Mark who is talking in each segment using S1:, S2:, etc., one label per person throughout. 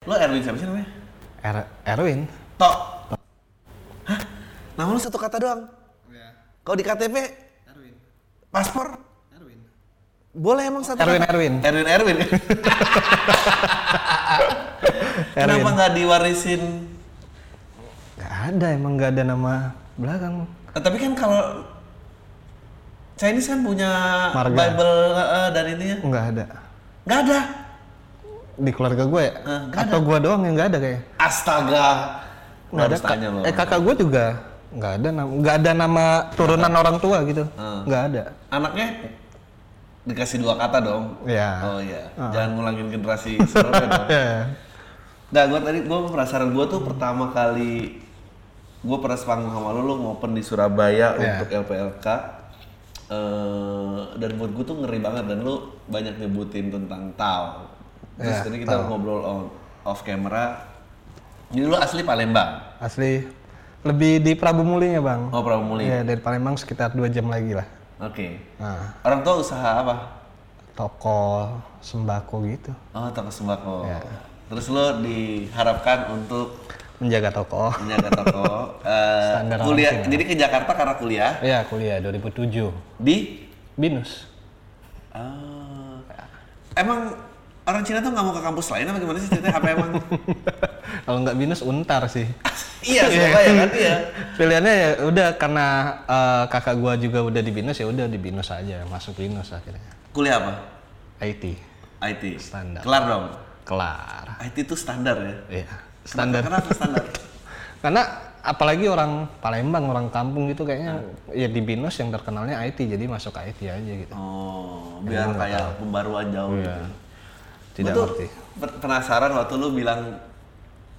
S1: Lo Erwin siapa sih namanya?
S2: Er Erwin.
S1: Tok. Hah? Nama lu satu kata doang?
S3: Ya,
S1: Kalau di KTP,
S3: Erwin.
S1: paspor,
S3: Erwin.
S1: boleh emang satu
S2: Erwin
S1: kata?
S2: Erwin.
S1: Erwin Erwin. Kenapa nggak diwarisin?
S2: Gak ada emang gak ada nama belakang.
S1: Eh, tapi kan kalau Chinese kan punya
S2: Marga.
S1: Bible eh, dan ini ya.
S2: Nggak ada.
S1: Nggak ada.
S2: Di keluarga gue ya?
S1: Eh, nggak
S2: Atau gue doang yang nggak ada kayak?
S1: Astaga.
S2: Nggak ada.
S1: Tanya lo.
S2: Eh kakak gue juga nggak ada nama nggak ada nama turunan orang tua gitu.
S1: Hmm.
S2: Nggak ada.
S1: Anaknya dikasih dua kata dong.
S2: Ya.
S1: Oh iya. Jangan ngulangin generasi sebelumnya dong.
S2: Ya.
S1: Nah, gue tadi gue penasaran gue tuh pertama kali gue pernah sepanggung sama lo, lo ngopen di Surabaya
S2: Iya.
S1: untuk LPLK. Eh, dan buat gue tuh ngeri banget dan lo banyak nyebutin tentang Tau. Terus
S2: Iya,
S1: tadi kita ngobrol on, off camera. Jadi lo asli Palembang.
S2: Asli lebih di Prabu Muli ya bang.
S1: Oh, Prabu Muli.
S2: Iya dari Palembang sekitar dua jam lagi lah.
S1: Oke.
S2: Nah,
S1: Orang tua usaha apa?
S2: toko sembako gitu.
S1: Oh, toko sembako.
S2: Iya.
S1: Terus lo diharapkan untuk
S2: Menjaga toko.
S1: menjaga toko. Eh,
S2: Standar
S1: kuliah.
S2: langsung.
S1: Jadi ke Jakarta karena kuliah
S2: Iya kuliah 2007.
S1: di
S2: Binus.
S1: Ah. Emang orang Cina tuh nggak mau ke kampus lain apa gimana sih ceritanya? Apa emang?
S2: Kalau nggak Binus untar sih.
S1: iya, Surabaya kan iya.
S2: Pilihannya ya udah karena eh, kakak gua juga udah di Binus ya udah di Binus aja masuk Binus akhirnya.
S1: Kuliah apa?
S2: IT
S1: IT.
S2: Standar.
S1: Kelar dong.
S2: kelar.
S1: IT itu standar ya.
S2: Iya. Standar.
S1: Kenapa standar?
S2: Karena apalagi orang Palembang, orang kampung gitu kayaknya ya di Binus yang terkenalnya IT jadi masuk IT aja gitu.
S1: Oh, biar kayak pembaruan jauh
S2: Iya.
S1: gitu.
S2: Tidak
S1: Gua
S2: ngerti.
S1: penasaran waktu lu bilang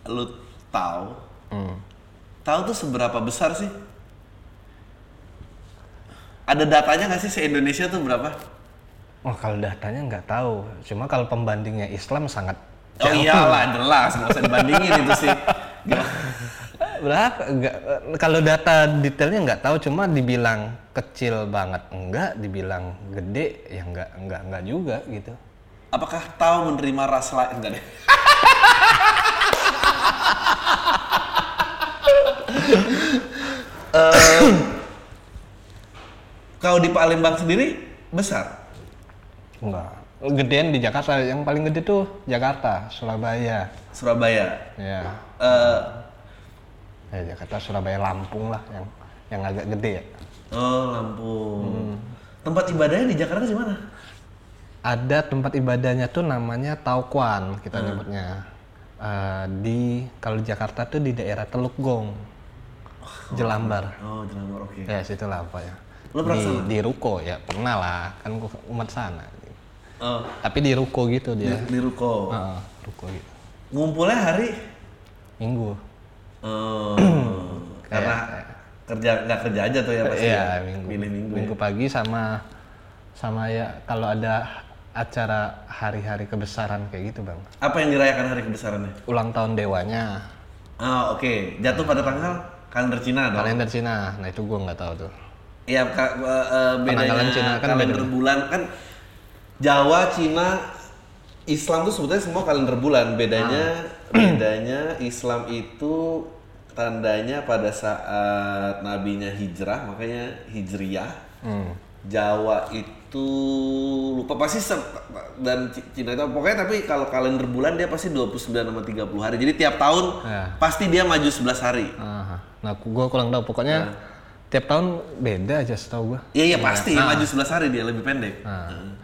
S1: lu tahu.
S2: Hmm.
S1: Tahu tuh seberapa besar sih? Ada datanya nggak sih se-Indonesia tuh berapa?
S2: Oh kalau datanya nggak tahu, cuma kalau pembandingnya Islam sangat
S1: Oh iyalah, jelas, nggak usah dibandingin itu sih.
S2: Berapa? Nggak, kalau data detailnya nggak tahu, cuma dibilang kecil banget enggak, dibilang gede ya nggak nggak nggak juga gitu.
S1: Apakah tahu menerima ras lain? Enggak deh. Eh, Kalau di Palembang sendiri besar.
S2: Enggak. Gedean di Jakarta, yang paling gede tuh Jakarta, Surabaya.
S1: Surabaya.
S2: Ya,
S1: Eh,
S2: ya Jakarta, Surabaya, Lampung lah yang yang agak gede ya.
S1: oh Lampung. Tempat ibadahnya di Jakarta di mana?
S2: Ada tempat ibadahnya tuh namanya Taukuan kita nyebutnya. Eh, di kalau di Jakarta tuh di daerah Teluk Gong, Jelambar.
S1: Oh Jelambar, oke.
S2: Ya situ lah apa ya.
S1: Lo pernah
S2: di,
S1: sana?
S2: di Ruko ya pernah lah kan umat sana.
S1: Oh,
S2: Tapi di Ruko gitu
S1: di,
S2: dia.
S1: di Ruko.
S2: Heeh, Ruko gitu.
S1: Ngumpulnya hari?
S2: Minggu.
S1: Oh, karena kerja nggak kerja aja tuh ya pasti.
S2: Iya
S1: ya?
S2: minggu.
S1: Minggu.
S2: Minggu pagi sama sama ya kalau ada acara hari-hari kebesaran kayak gitu bang.
S1: Apa yang dirayakan hari kebesarannya?
S2: Ulang tahun dewanya.
S1: Ah oke, jatuh pada tanggal kalender Cina dong.
S2: Kalender Cina. Nah itu gua nggak tahu tuh.
S1: Iya, ka- eh, eh, bedanya
S2: Penanggalan Cina kan
S1: kalender bulan kan Jawa, Cina, Islam tuh sebetulnya semua kalender bulan. Bedanya
S2: Ah.
S1: bedanya Islam itu tandanya pada saat nabinya hijrah, makanya hijriyah.
S2: Hmm.
S1: Jawa itu lupa pasti dan Cina itu pokoknya tapi kalau kalender bulan dia pasti 29 sama 30 hari. Jadi tiap tahun
S2: Ya.
S1: pasti dia maju 11 hari.
S2: Aha. Nah gua kurang tahu. Pokoknya tiap tahun beda aja setahu gua.
S1: Iya iya pasti maju 11 hari dia lebih pendek.
S2: Nah,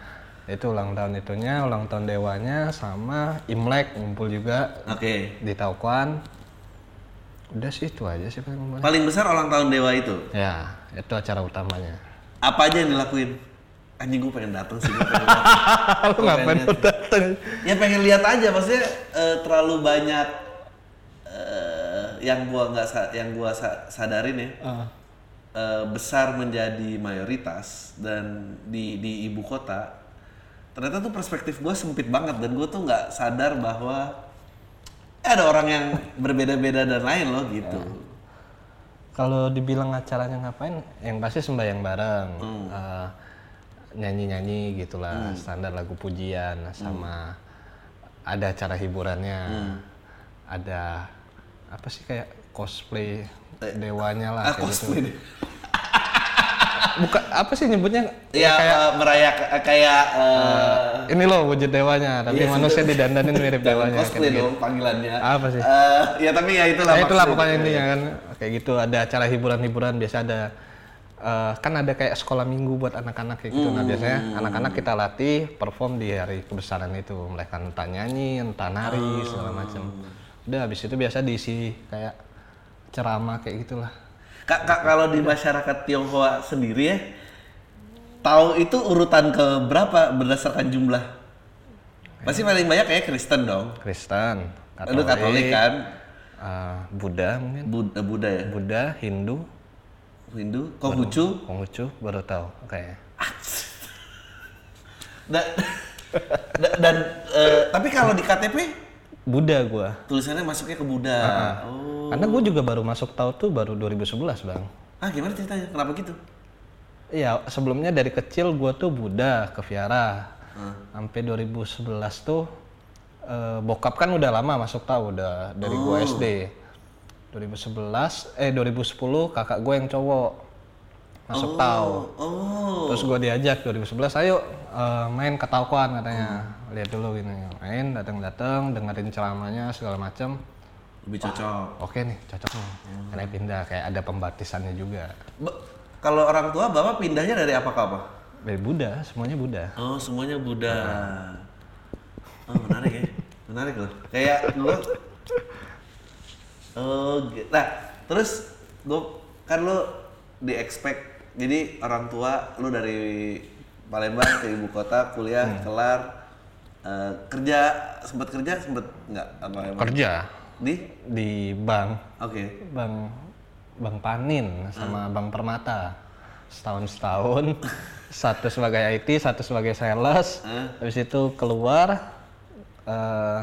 S2: itu ulang tahun itunya, ulang tahun dewanya sama Imlek ngumpul juga
S1: Oke.
S2: di Taukuan. Udah sih itu aja sih paling. Paling
S1: besar ulang tahun dewa itu.
S2: Ya, itu acara utamanya.
S1: Apa aja yang dilakuin? Anjing gue pengen datang sih. Gua pengen.
S2: Lu ngapain
S1: pengen-
S2: datang?
S1: ya pengen lihat aja maksudnya eh, terlalu banyak eh, yang gua nggak yang gua sa- sadarin ya. eh, besar menjadi mayoritas dan di di ibu kota ternyata tuh perspektif gua sempit banget dan gua tuh nggak sadar bahwa eh, ada orang yang berbeda-beda dan lain loh gitu.
S2: Kalau dibilang acaranya ngapain, yang pasti sembahyang bareng,
S1: Hmm.
S2: Eh, nyanyi-nyanyi gitulah, standar lagu pujian sama ada acara hiburannya ada apa sih kayak cosplay dewanya lah
S1: Ah,
S2: kayak gitu
S1: cosplay deh.
S2: bukan apa sih nyebutnya
S1: Iya, eh, merayakan eh, kayak eh,
S2: ini loh wujud dewanya tapi
S1: Iya,
S2: manusia didandanin mirip dewanya
S1: cosplay
S2: kayak gitu.
S1: dong panggilannya.
S2: Apa sih?
S1: Eh, ya tapi ya itulah.
S2: Ya itulah pokoknya intinya kan kayak gitu ada acara hiburan-hiburan biasa ada eh, kan ada kayak sekolah minggu buat anak-anak kayak gitu. Nah biasanya anak-anak kita latih perform di hari kebesaran itu, mereka entah nyanyi, entah nari segala macam. Udah habis itu biasa diisi kayak ceramah kayak gitulah.
S1: Kak, kak kalau di masyarakat Tionghoa sendiri ya, tahu itu urutan ke berapa berdasarkan jumlah? Pasti paling banyak kayak Kristen dong.
S2: Kristen,
S1: Lu Katolik kan?
S2: eh, Buddha mungkin,
S1: Buddha, Buddha ya?
S2: Buddha, Hindu,
S1: Hindu, Konghucu.
S2: Konghucu baru tahu. Oke.
S1: Dan, da- dan eh, tapi kalau di KTP
S2: Buddha gua.
S1: tulisannya masuknya ke Buddha. Oh.
S2: Karena gue juga baru masuk tahu tuh baru 2011 bang.
S1: Ah gimana ceritanya? Kenapa gitu?
S2: Iya, sebelumnya dari kecil gua tuh Buddha ke Viara. Sampai 2011 tuh eh, bokap kan udah lama masuk tahu udah dari gua SD. 2011 eh 2010 kakak gue yang cowok masuk tahu.
S1: Oh.
S2: Terus gue diajak 2011 ayo eh, main ke Taukuan katanya. Lihat dulu gini. Main datang-datang dengerin ceramahnya segala macam.
S1: Lebih cocok.
S2: Oke nih, cocok nih. Karena pindah kayak ada pembaptisannya juga.
S1: Kalau orang tua bapak pindahnya dari apa ke apa?
S2: Dari Buddha, semuanya Buddha.
S1: Oh semuanya Buddha. Oh menarik ya, menarik loh. Kayak gue. Oh, gitu. nah terus gue kan lo di expect jadi orang tua lu dari Palembang ke ibu kota kuliah kelar Eh, kerja sempat kerja sempat nggak apa emang?
S2: Kerja
S1: di
S2: di bank,
S1: oke
S2: bank Bank Panin sama Bank Permata. Setahun setahun, satu sebagai IT, satu sebagai sales. Habis itu keluar eh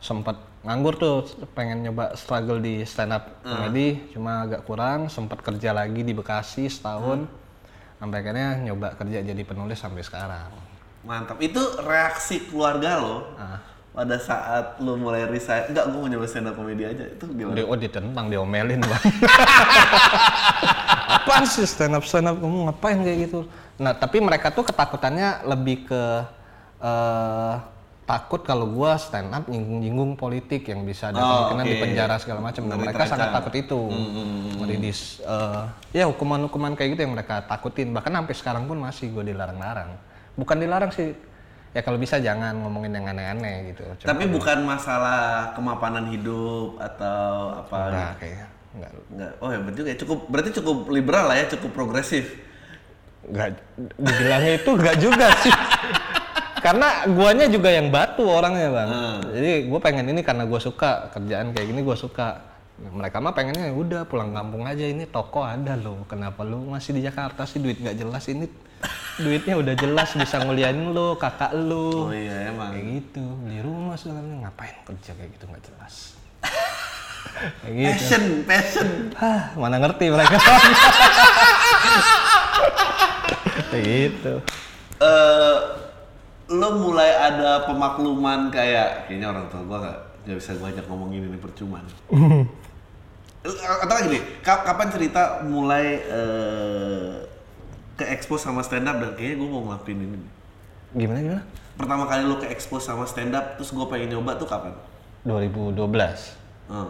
S2: sempat nganggur tuh, pengen nyoba struggle di stand up comedy, cuma agak kurang. Sempat kerja lagi di Bekasi setahun, sampai akhirnya nyoba kerja jadi penulis sampai sekarang.
S1: Mantap. Itu reaksi keluarga lo
S2: Ah.
S1: pada saat lo mulai resign. Enggak, gue mau nyoba stand up comedy aja. Itu gimana?
S2: Dia, oh ditentang, diomelin bang. Apaan sih stand up stand up kamu ngapain kayak gitu? Nah tapi mereka tuh ketakutannya lebih ke eh, takut kalau gua stand up nyinggung-nyinggung politik yang bisa ada
S1: Oh,
S2: kemungkinan
S1: oke.
S2: di penjara segala macam. Nah, mereka
S1: terancam.
S2: sangat takut itu. Meridis eh, ya hukuman-hukuman kayak gitu yang mereka takutin. Bahkan sampai sekarang pun masih gue dilarang-larang. Bukan dilarang sih. Ya kalau bisa jangan ngomongin yang aneh-aneh gitu. Cuma
S1: Tapi bukan masalah kemapanan hidup atau apa
S2: enggak kayaknya. Enggak.
S1: Enggak. Oh hebat juga ya. Cukup berarti cukup liberal lah ya, cukup progresif.
S2: Nggak, dibilangnya itu nggak juga sih. karena guanya juga yang batu orangnya bang. Jadi gue pengen ini karena gue suka kerjaan kayak gini gue suka. Mereka mah pengennya "Ya udah pulang kampung aja ini toko ada loh. Kenapa lu masih di Jakarta sih duit nggak jelas ini duitnya udah jelas bisa nguliahin lo kakak lu
S1: Oh iya emang.
S2: kayak gitu beli rumah segala macam. ngapain kerja kayak gitu nggak jelas kayak gitu
S1: Passion, passion.
S2: Hah, mana ngerti mereka kayak gitu
S1: Eh lo mulai ada pemakluman kayak kayaknya orang tua gua nggak nggak bisa gua ajak ngomong ini nih percuma. nih. Atau ka- kapan cerita mulai eh, ke expose sama stand up dan kayaknya gua mau ngelakuin ini.
S2: gimana gimana
S1: Pertama kali lo ke expose sama stand up terus gua pengen nyoba tuh kapan?
S2: 2012
S1: Eh,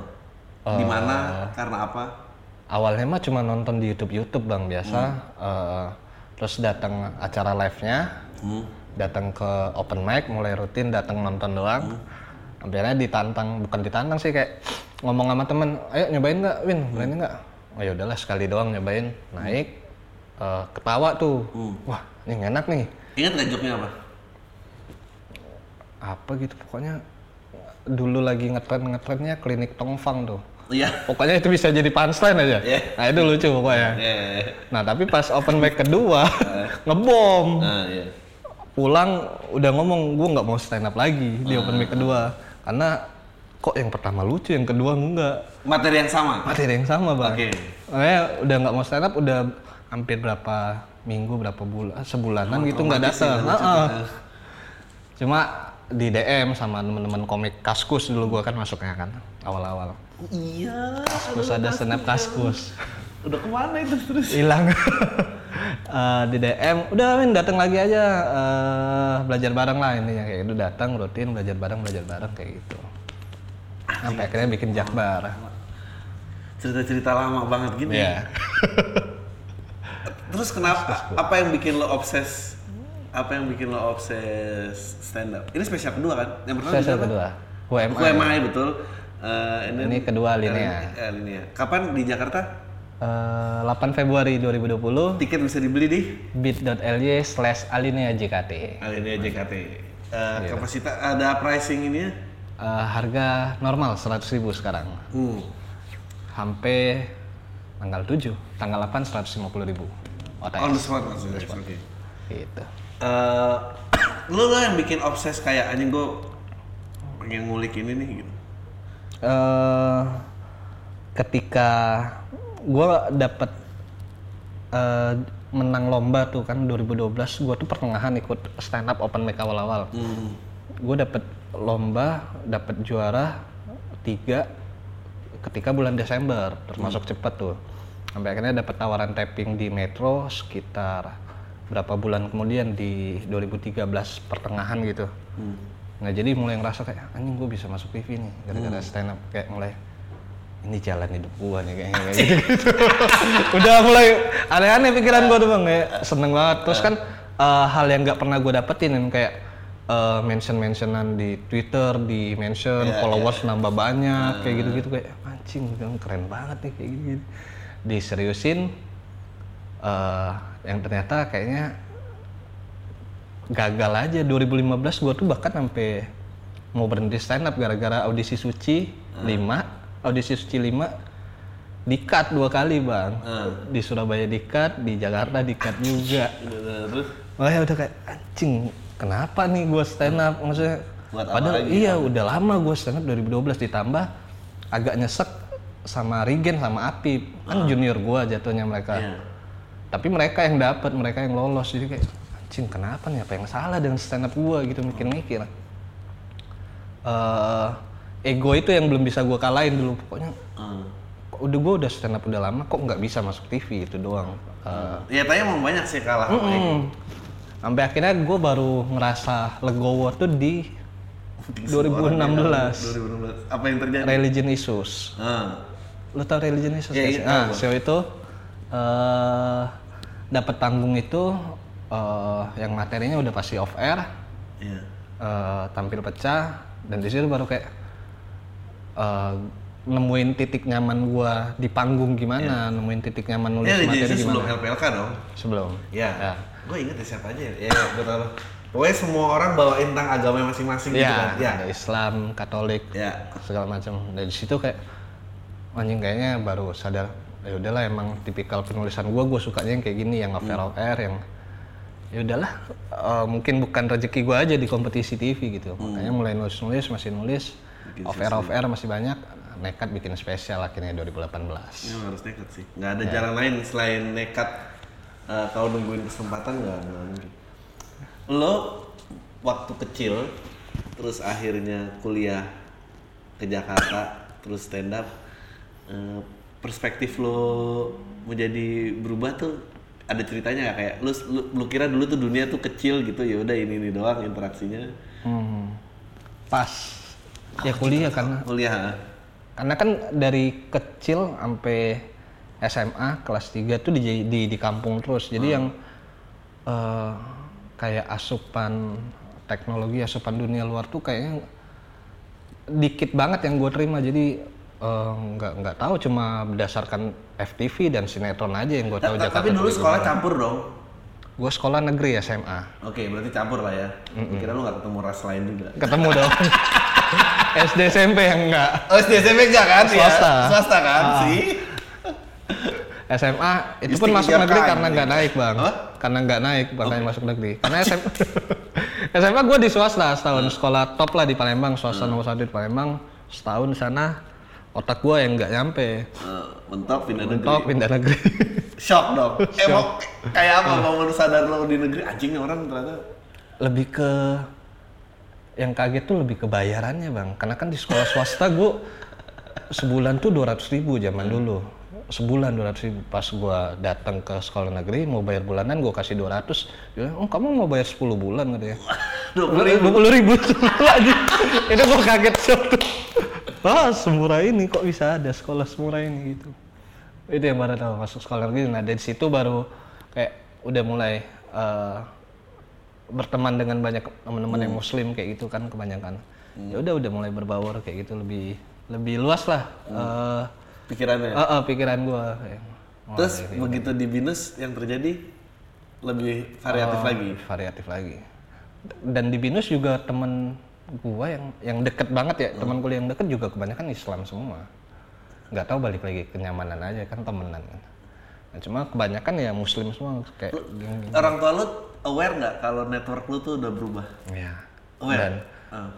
S1: Di mana? Karena apa?
S2: awalnya mah cuma nonton di YouTube YouTube bang biasa Eh, terus datang acara live nya datang ke open mic mulai rutin datang nonton doang. Akhirnya ditantang bukan ditantang sih kayak ngomong sama temen ayo nyobain nggak Win? Berani nggak? Oh ya udahlah sekali doang nyobain. Naik eh, ketawa tuh. Wah ini enak nih.
S1: Ingat nggak joknya apa?
S2: apa gitu pokoknya dulu lagi ngetren ngetrennya klinik tongfang tuh.
S1: Iya.
S2: pokoknya itu bisa jadi punchline aja.
S1: Iya.
S2: nah itu lucu pokoknya.
S1: Eh,
S2: nah tapi pas open mic kedua ngebom.
S1: Nah, iya.
S2: Pulang udah ngomong gue nggak mau stand up lagi di open mic kedua karena kok yang pertama lucu yang kedua enggak
S1: Materi yang sama.
S2: materi yang sama bang
S1: Oke.
S2: Makanya udah nggak mau stand up udah hampir berapa minggu berapa bulan sebulanan gitu nggak datang Heeh.
S1: tuh.
S2: cuma di DM sama temen-temen komik Kaskus dulu gua kan masuknya kan awal-awal.
S1: Iya.
S2: Terus ada stand up Kaskus.
S1: Udah ke mana itu terus?
S2: Hilang. Eh, di DM, udah Min datang lagi aja eh, belajar bareng lah intinya kayak gitu datang rutin belajar bareng belajar bareng kayak gitu. Sampai akhirnya bikin Jakbar.
S1: Cerita-cerita lama banget gini.
S2: Iya.
S1: Terus kenapa? Apa yang bikin lo obses? Apa yang bikin lo obses stand up? Ini spesial kedua kan? Yang pertama
S2: Spesial kedua. UMA.
S1: UMI betul. Eh, ini,
S2: Ini kedua Linea.
S1: Eh, Linea. Kapan di Jakarta?
S2: Eh, 8 Februari 2020
S1: Tiket bisa dibeli di
S2: bit.ly slash alinea JKT.
S1: Alinea JKT. Eh,
S2: Iya.
S1: kapasitas ada pricing ini ya?
S2: Eh, harga normal 100.000 sekarang.
S1: Hmm.
S2: Sampai tanggal 7, tanggal 8 150.000. OTS.
S1: On the spot maksudnya. Oke.
S2: Gitu.
S1: Eh, lu lah yang bikin obses kayak anjing gue pengen ngulik ini nih gitu.
S2: eh ketika gue dapet eh, menang lomba tuh kan 2012 gue tuh pertengahan ikut stand up open mic awal-awal.
S1: Hmm.
S2: gue dapet lomba dapet juara tiga ketika bulan Desember termasuk cepet tuh. Sampai akhirnya dapet tawaran tapping di Metro sekitar berapa bulan kemudian di 2013 pertengahan gitu. Nah jadi mulai ngerasa kayak anjing gue bisa masuk TV nih gara-gara stand up kayak mulai ini jalan hidup gua nih kayaknya kayak gitu, udah mulai aneh-aneh pikiran gua tuh bang kayak seneng banget. Terus kan eh, hal yang nggak pernah gua dapetin yang kayak eh, mention-mentionan di Twitter di mention followers nambah banyak kayak gitu-gitu kayak anjing keren banget nih kayak gitu, diseriusin eh, yang ternyata kayaknya gagal aja. 2015 gua tuh bahkan sampai mau berhenti stand up gara-gara audisi suci 5 audisi suci 5 di cut dua kali bang. Di Surabaya di cut di Jakarta di cut juga
S1: terus?
S2: Oh ya udah kayak anjing kenapa nih gua stand up? Maksudnya
S1: Buat apa
S2: padahal
S1: lagi,
S2: iya udah lama gua stand up 2012 ditambah agak nyesek sama Rigen sama Apip. Kan junior gua jatuhnya mereka.
S1: Iya.
S2: tapi mereka yang dapat mereka yang lolos. Jadi kayak anjing kenapa nih? Apa yang salah dengan stand up gua? Gitu mikir-mikir. Eh, ego itu yang belum bisa gua kalahin dulu pokoknya
S1: Hmm.
S2: udah gua udah stand up udah lama kok nggak bisa masuk TV itu doang Eh,
S1: Ya tanya mau banyak sih kalah.
S2: mm, sampai akhirnya gua baru ngerasa legowo tuh di 2016
S1: 2016. Apa yang terjadi?
S2: religion issues
S1: Ah.
S2: lu tau religion issues nggak
S1: iya,
S2: nah show itu eh dapat panggung itu eh yang materinya udah pasti off air
S1: Iya.
S2: eh, tampil pecah dan di situ baru kayak eh, nemuin titik nyaman gua di panggung gimana nemuin titik nyaman nulis
S1: Ini
S2: materi
S1: jadi
S2: gimana
S1: sebelum LPLK dong.
S2: sebelum
S1: Iya.
S2: Ya.
S1: Gue inget ya siapa aja ya. Iya, gue tahu. Pokoknya semua orang bawain tentang agama masing-masing gitu
S2: ya
S1: kan. Iya.
S2: ada Islam Katolik
S1: Ya.
S2: segala macam dari situ kayak anjing kayaknya baru sadar ya udahlah emang tipikal penulisan gua gua sukanya yang kayak gini yang air off air yang ya udahlah eh, mungkin bukan rezeki gua aja di kompetisi TV gitu makanya mulai nulis nulis masih nulis off air off air masih banyak nekat bikin spesial akhirnya 2018
S1: Ini harus nekat sih. Nggak ada jalan lain selain nekat. eh, kalau nungguin kesempatan nggak mungkin. Lo waktu kecil terus akhirnya kuliah ke Jakarta terus stand up eh, perspektif lo menjadi berubah tuh ada ceritanya nggak kayak lu, lu lu kira dulu tuh dunia tuh kecil gitu ya udah ini ini doang interaksinya
S2: Hmm. pas ya kuliah karena
S1: kuliah
S2: karena kan dari kecil sampai SMA kelas 3 tuh di di, di kampung terus. Jadi yang eh, kayak asupan teknologi asupan dunia luar tuh kayaknya dikit banget yang gue terima. Jadi eh, nggak nggak tahu cuma berdasarkan FTV dan sinetron aja yang gue tahu
S1: Ta-
S2: Jakarta
S1: tapi dulu sekolah campur dong?
S2: Gue sekolah negeri SMA
S1: Oke, berarti campur lah ya. Kira lu nggak ketemu ras lain juga.
S2: ketemu dong SD SMP yang enggak
S1: Oh, SD SMP enggak kan?
S2: Swasta.
S1: Ya? Swasta kan? Sih.
S2: SMA itu pun masuk negeri
S1: kali.
S2: karena nggak naik bang,
S1: Apa?
S2: karena nggak naik makanya masuk negeri. Karena SMA, SMA gue di swasta setahun sekolah top lah di Palembang, swasta nomor satu di Palembang, setahun di sana otak gue yang nggak nyampe,
S1: Eh, mentok pindah negeri.
S2: top pindah negeri.
S1: Shock dong. Eh, mau kayak apa mau lu sadar lo di negeri anjingnya orang ternyata
S2: Lebih ke yang kaget tuh lebih kebayarannya bang. Karena kan di sekolah swasta gue sebulan tuh dua ratus ribu zaman dulu. Sebulan dua ratus ribu. Pas gue datang ke sekolah negeri mau bayar bulanan gue kasih 200 dia oh kamu mau bayar 10 bulan? katanya
S1: Dua puluh ribu.
S2: dua puluh ribu. Aja itu gue kaget tuh ah semurah ini kok bisa ada sekolah semurah ini? Gitu. Itu yang baru tahu masuk sekolah negeri. Nah dari situ baru kayak udah mulai eh, berteman dengan banyak teman-teman yang muslim kayak gitu kan kebanyakan. Ya udah udah mulai berbaur kayak gitu lebih lebih luas lah eh,
S1: Pikirannya.
S2: eh, eh, pikiran mulai
S1: Terus begitu di binus yang terjadi lebih variatif
S2: Oh,
S1: lagi.
S2: variatif lagi. Dan di binus juga temen gua yang yang deket banget ya teman kuliah yang deket juga kebanyakan Islam semua. Nggak tahu balik lagi kenyamanan aja kan temenan. Kan nah, cuma kebanyakan ya Muslim semua kayak.
S1: Orang tua lu aware nggak kalau network lu tuh udah berubah?
S2: ya
S1: Aware.
S2: dan
S1: Ah.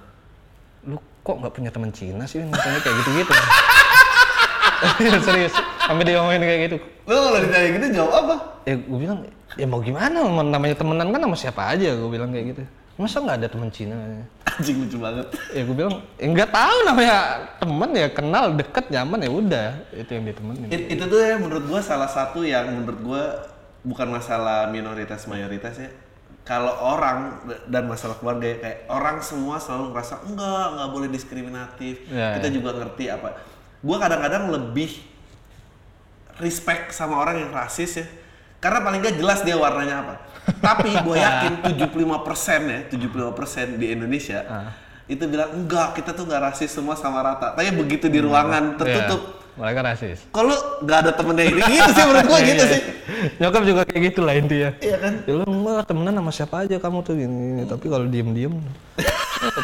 S2: lu kok nggak punya teman Cina sih katanya kayak gitu gitu serius sampai dia ngomongin kayak gitu
S1: Lu kalau ditanya gitu jawab apa?
S2: ya gue bilang ya mau gimana namanya temenan kan sama siapa aja gue bilang kayak gitu masa nggak ada teman Cina
S1: Anjing lucu banget.
S2: ya gue bilang ya nggak tahu namanya temen ya kenal deket nyaman ya udah itu yang ditemenin
S1: It- itu tuh ya menurut gua salah satu yang menurut gua bukan masalah minoritas mayoritas ya. Kalau orang dan masalah keluarga ya, kayak orang semua selalu ngerasa enggak nggak boleh diskriminatif.
S2: Ya,
S1: Kita juga ngerti apa. Gua kadang-kadang lebih respect sama orang yang rasis ya. Karena paling nggak jelas dia warnanya apa. Tapi gue yakin 75% ya, 75% di Indonesia itu bilang enggak kita tuh nggak rasis semua sama rata. Tapi begitu di ruangan tertutup,
S2: Ya, mereka rasis.
S1: Kalau nggak ada temennya ini gitu sih menurut gua gitu sih.
S2: nyokap juga kayak gitu lah intinya.
S1: Iya kan?
S2: Ya lu mah temenan sama siapa aja kamu tuh gini, gini. tapi kalau diem diem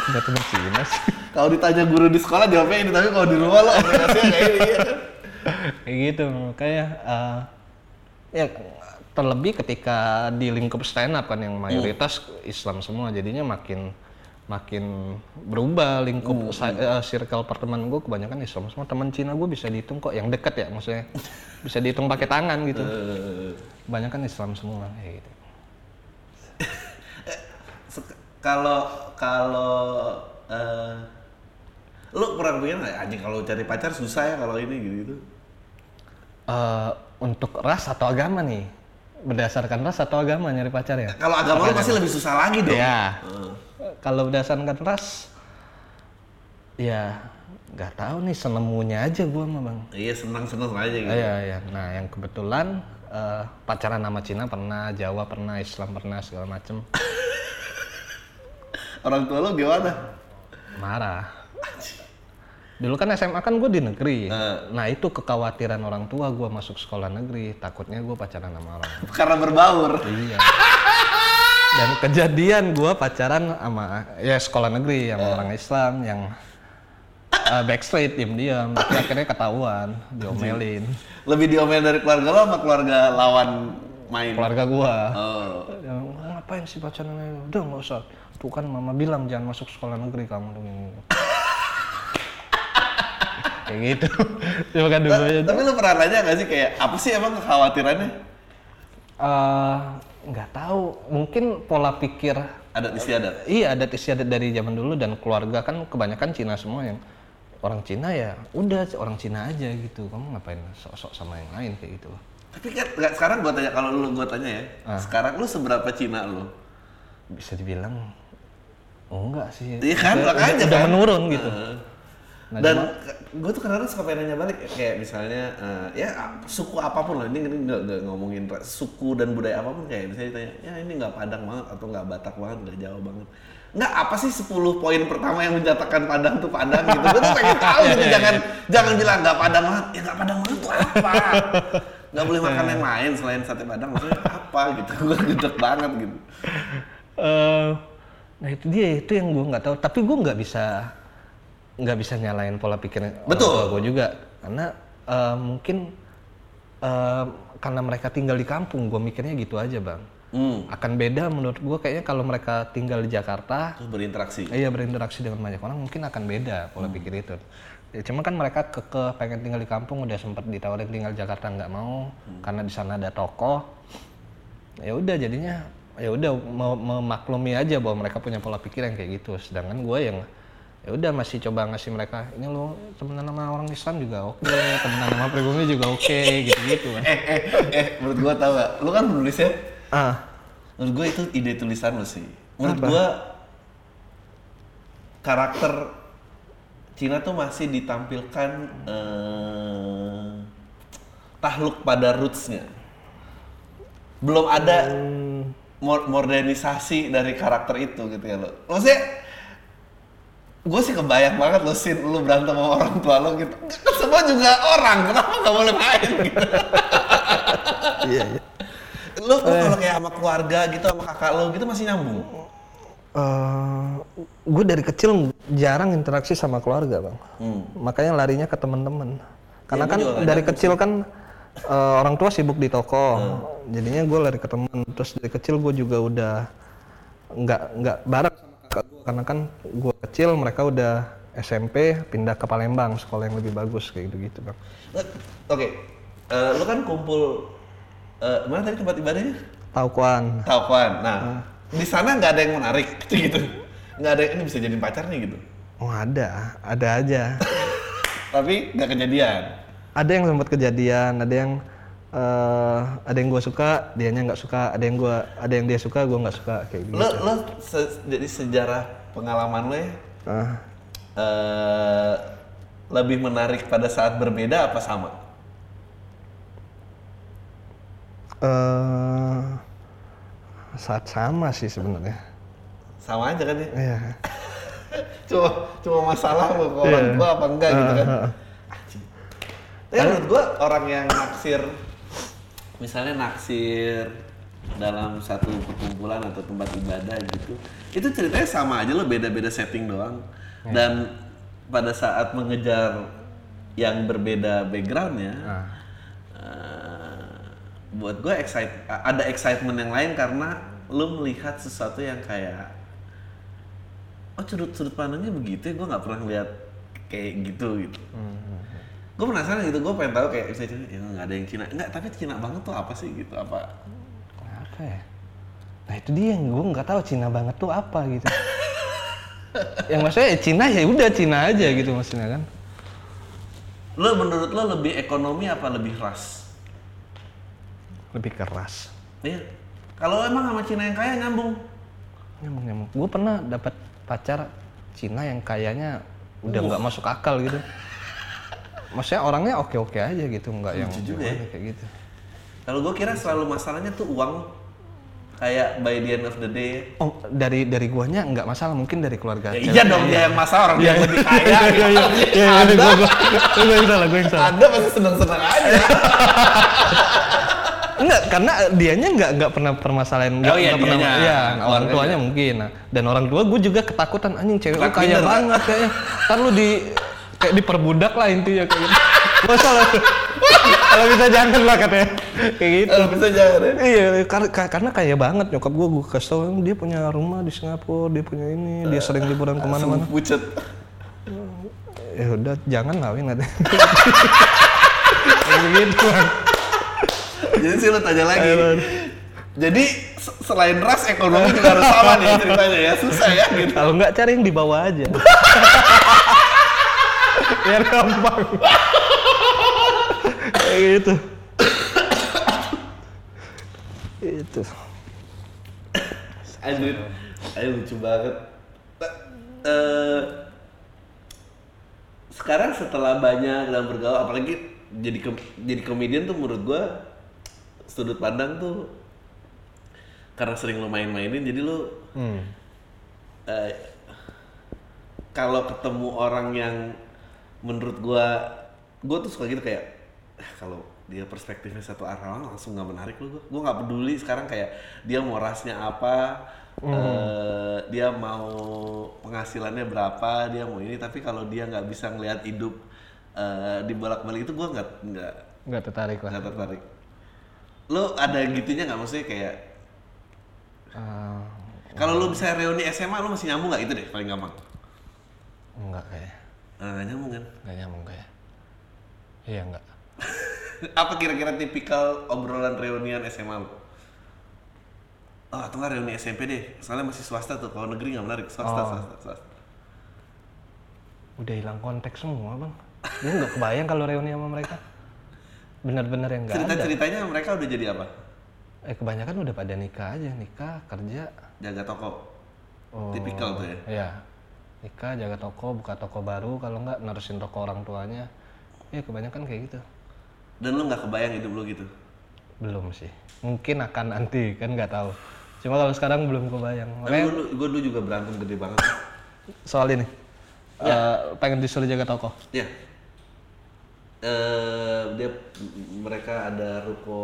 S2: punya temen Cina sih
S1: kalau ditanya guru di sekolah jawabnya ini tapi kalau di rumah lo kayak ini iya
S2: kayak gitu makanya eh, ya terlebih ketika di lingkup stand up kan yang mayoritas Islam semua jadinya makin makin berubah lingkup sa- eh, circle pertemanan gue kebanyakan Islam. Semua teman Cina gue bisa dihitung kok yang deket ya maksudnya. Bisa dihitung pakai tangan gitu. Kebanyakan Islam semua kayak gitu.
S1: Kalau kalau eh, lu pernah pikir nggak anjing kalau cari pacar susah ya kalau ini gitu gitu
S2: Eh, untuk ras atau agama nih berdasarkan ras atau agama nyari pacar ya
S1: kalau agama lu pasti lebih susah lagi dong
S2: Iya. Kalau berdasarkan ras, ya nggak tahu nih senemunya aja gua mah bang.
S1: iya senang senang aja gitu
S2: Iya iya. Nah yang kebetulan eh, pacaran sama Cina pernah, Jawa pernah, Islam pernah segala macem.
S1: orang tua lu gimana
S2: Marah. Dulu kan SMA kan gue di negeri.
S1: Eh.
S2: Nah itu kekhawatiran orang tua gua masuk sekolah negeri. Takutnya gue pacaran sama orang.
S1: karena berbaur
S2: Iya. Dan kejadian gua pacaran sama ya sekolah negeri sama orang Islam yang uh, backstreet diam-diam tapi akhirnya ketahuan diomelin
S1: lebih diomelin dari keluarga lo sama keluarga lawan main
S2: keluarga gua
S1: oh
S2: yang ngapain sih pacaran udah nggak usah tuh kan mama bilang jangan masuk sekolah negeri kamu kayak gitu. Cuma kan dulu aja.
S1: tapi lu pernah nanya nggak sih kayak apa sih emang kekhawatirannya?
S2: Eh, nggak tahu. Mungkin pola pikir
S1: adat istiadat.
S2: Iya adat istiadat dari zaman dulu dan keluarga. Kan kebanyakan Cina semua yang orang Cina ya udah orang Cina aja gitu. Kamu ngapain sok-sok sama yang lain kayak gitu.
S1: Tapi kan sekarang gua tanya kalau lu gua tanya ya
S2: Ah.
S1: sekarang lu seberapa Cina lu?
S2: Bisa dibilang oh, enggak sih.
S1: Iya kan,
S2: udah,
S1: makanya
S2: udah,
S1: kan.
S2: menurun gitu.
S1: Heeh.
S2: Nah,
S1: dan gue tuh kadang-kadang suka pengen nanya balik kayak misalnya eh, ya suku apa pun lah ini ini nggak ngomongin suku dan budaya apa pun kayak misalnya ditanya ya ini nggak Padang banget atau nggak Batak banget nggak Jawa banget? Nggak apa sih 10 poin pertama yang menjatakan Padang tuh Padang gitu? Gue tuh pengen tahu gitu jangan jangan bilang nggak Padang banget. Ya nggak Padang banget tuh apa? Nggak boleh makan yang lain selain sate Padang maksudnya apa gitu? Gue gedek banget gitu.
S2: Eh, nah itu dia itu yang gue nggak tahu. Tapi gue nggak bisa nggak bisa nyalain pola pikir
S1: Betul.
S2: gue juga. Karena eh, mungkin eh, karena mereka tinggal di kampung gue mikirnya gitu aja bang.
S1: Hmm.
S2: akan beda menurut gue kayaknya kalau mereka tinggal di Jakarta.
S1: Terus berinteraksi.
S2: Iya berinteraksi dengan banyak orang mungkin akan beda pola pikir itu. Ya, cuma kan mereka keke pengen tinggal di kampung udah sempat ditawarin tinggal di Jakarta nggak mau karena di sana ada toko ya udah jadinya ya udah memaklumi aja bahwa mereka punya pola pikir yang kayak gitu. Sedangkan gue yang ya udah masih coba ngasih mereka ini lo temenan sama orang Islam juga oke temenan sama pribumi juga oke gitu gitu kan.
S1: Eh eh eh menurut gue tau gak lu kan penulis ya?
S2: Ah.
S1: Menurut gue itu ide tulisan lo sih. Menurut gue karakter Cina tuh masih ditampilkan eh, tahluk pada rootsnya. Belum ada mo- modernisasi dari karakter itu gitu ya lo. Maksudnya gue sih kebayang banget lo sin lu berantem sama orang tua lo gitu. Kan semua juga orang kenapa nggak boleh main gitu?
S2: Iya iya.
S1: Lo lo kalau kayak sama keluarga gitu sama kakak lo gitu masih nyambung?
S2: Gue dari kecil jarang interaksi sama keluarga bang.
S1: Hmm.
S2: makanya larinya ke teman-teman karena
S1: gua
S2: kan dari kecil kan eh, orang tua sibuk di toko. Jadinya gue lari ke teman terus dari kecil gue juga udah nggak nggak bareng sama karena kan gue kecil mereka udah SMP pindah ke Palembang sekolah yang lebih bagus kayak gitu gitu bang.
S1: Eh, oke. Eh, lo kan kumpul eh, mana tadi tempat ibadahnya?
S2: Taukuan
S1: Taukuan nah di sana nggak ada yang menarik gitu gitu. Nggak ada ini bisa jadi pacar nih gitu.
S2: Oh ada. Ada aja.
S1: Tapi nggak kejadian.
S2: Ada yang sempat kejadian ada yang eh, ada yang gue suka dianya nggak suka. Ada yang gua ada yang dia suka gue nggak suka. Kayak gitu.
S1: Lo lo se- jadi sejarah pengalaman lo ya?
S2: Ah,
S1: eh, lebih menarik pada saat berbeda apa sama?
S2: Eh, saat sama sih sebenarnya.
S1: Sama aja kan ya?
S2: Iya.
S1: cuma cuma masalah lo ke orang
S2: Iya.
S1: tua apa enggak gitu kan?
S2: Ah.
S1: tapi menurut gua orang yang naksir misalnya naksir dalam satu perkumpulan atau tempat ibadah gitu itu ceritanya sama aja lo beda-beda setting doang. Dan pada saat mengejar yang berbeda backgroundnya eh, buat gue excite ada excitement yang lain karena lo melihat sesuatu yang kayak oh sudut sudut pandangnya begitu ya gue nggak pernah lihat kayak gitu gitu gue penasaran gitu gue pengen tahu kayak misalnya Cina, ya nggak ada yang Cina. Nggak tapi Cina banget tuh apa sih gitu apa?
S2: Apa ya? Nah itu dia yang gue nggak tahu Cina banget tuh apa gitu. Yang maksudnya ya Cina ya udah Cina aja gitu maksudnya kan.
S1: Lo menurut lo lebih ekonomi apa lebih ras?
S2: Lebih keras
S1: iya. Kalau emang sama Cina yang kaya nyambung.
S2: Nyambung nyambung. Gue pernah dapat pacar Cina yang kayaknya udah nggak masuk akal gitu maksudnya orangnya oke oke aja gitu nggak yang
S1: juga ya.
S2: kayak gitu
S1: kalau gue kira selalu masalahnya tuh uang kayak by the end of the day
S2: oh dari dari guanya nggak masalah mungkin dari keluarga
S1: ya, iya dong dia yang masalah orang dia yang lebih kaya
S2: iya
S1: gitu.
S2: iya iya iya gue gue yang salah gue yang salah
S1: anda pasti seneng seneng aja
S2: Enggak, karena dianya enggak enggak pernah permasalahan enggak
S1: Oh iya,
S2: pernah
S1: dianya.
S2: iya, orang tuanya mungkin. Nah, dan orang tua gue juga ketakutan anjing cewek lu kaya banget kayaknya. Ntar lu di kayak diperbudak lah intinya kayak gitu. Masalah. Kalau bisa jangan lah katanya. Kayak gitu.
S1: Eh, bisa jangan ya
S2: Iya, karena karena kaya banget nyokap gue, gue kasih tau dia punya rumah di Singapura, dia punya ini, dia sering liburan ke mana-mana.
S1: pucet
S2: Ya udah, jangan kawin nanti. Kayak gitu.
S1: Jadi sih lo tanya lagi
S2: Ayo, Bang.
S1: jadi se- selain ras ekonomi juga harus sama nih ceritanya ya susah ya gitu
S2: Kalau nggak cari yang di bawah aja. Biar gampang. Kayak gitu. itu.
S1: Anjir, ayo lucu banget. Eh, sekarang setelah banyak dalam bergaul, apalagi jadi kom- jadi komedian tuh menurut gua sudut pandang tuh karena sering lo main-mainin, jadi lo
S2: Hmm.
S1: eh, kalau ketemu orang yang menurut gua gua tuh suka gitu kayak "Ah, kalau dia perspektifnya satu arah langsung nggak menarik lu. Gua nggak peduli sekarang kayak dia mau rasnya apa eh, dia mau penghasilannya berapa dia mau ini tapi kalau dia nggak bisa ngelihat hidup eh, di bolak balik itu gua nggak nggak
S2: Nggak tertarik lah.
S1: nggak tertarik. Lo ada gitunya nggak? Maksudnya kayak
S2: Ah,
S1: kalau lu bisa reuni SMA lu masih nyambung nggak? Itu deh paling gampang.
S2: Enggak kayak.
S1: Nah, nggak nyambung kan?
S2: Nggak nyambung kayak. Iya enggak.
S1: Apa kira-kira tipikal obrolan reunian SMA lu? oh atau nggak reuni SMP deh soalnya masih swasta tuh kalau negeri nggak menarik swasta
S2: Oh.
S1: swasta swasta
S2: Udah hilang konteks semua bang. Gue nggak kebayang kalau reuni sama mereka. Bener-bener yang nggak
S1: cerita
S2: ada.
S1: ceritanya mereka udah jadi apa
S2: Eh kebanyakan udah pada nikah aja, nikah, kerja.
S1: jaga toko
S2: Oh,
S1: tipikal tuh ya
S2: Iya. Nikah, jaga toko, buka toko baru. Kalau nggak nerusin toko orang tuanya. Ya kebanyakan kayak gitu.
S1: dan lu nggak kebayang hidup lu gitu
S2: Belum sih. Mungkin akan nanti kan nggak tahu. Cuma kalau sekarang belum kebayang.
S1: tapi
S2: Makanya
S1: gue dulu juga berantem gede banget
S2: soal ini. eh, pengen disuruh jaga toko.
S1: ya eh dia mereka ada ruko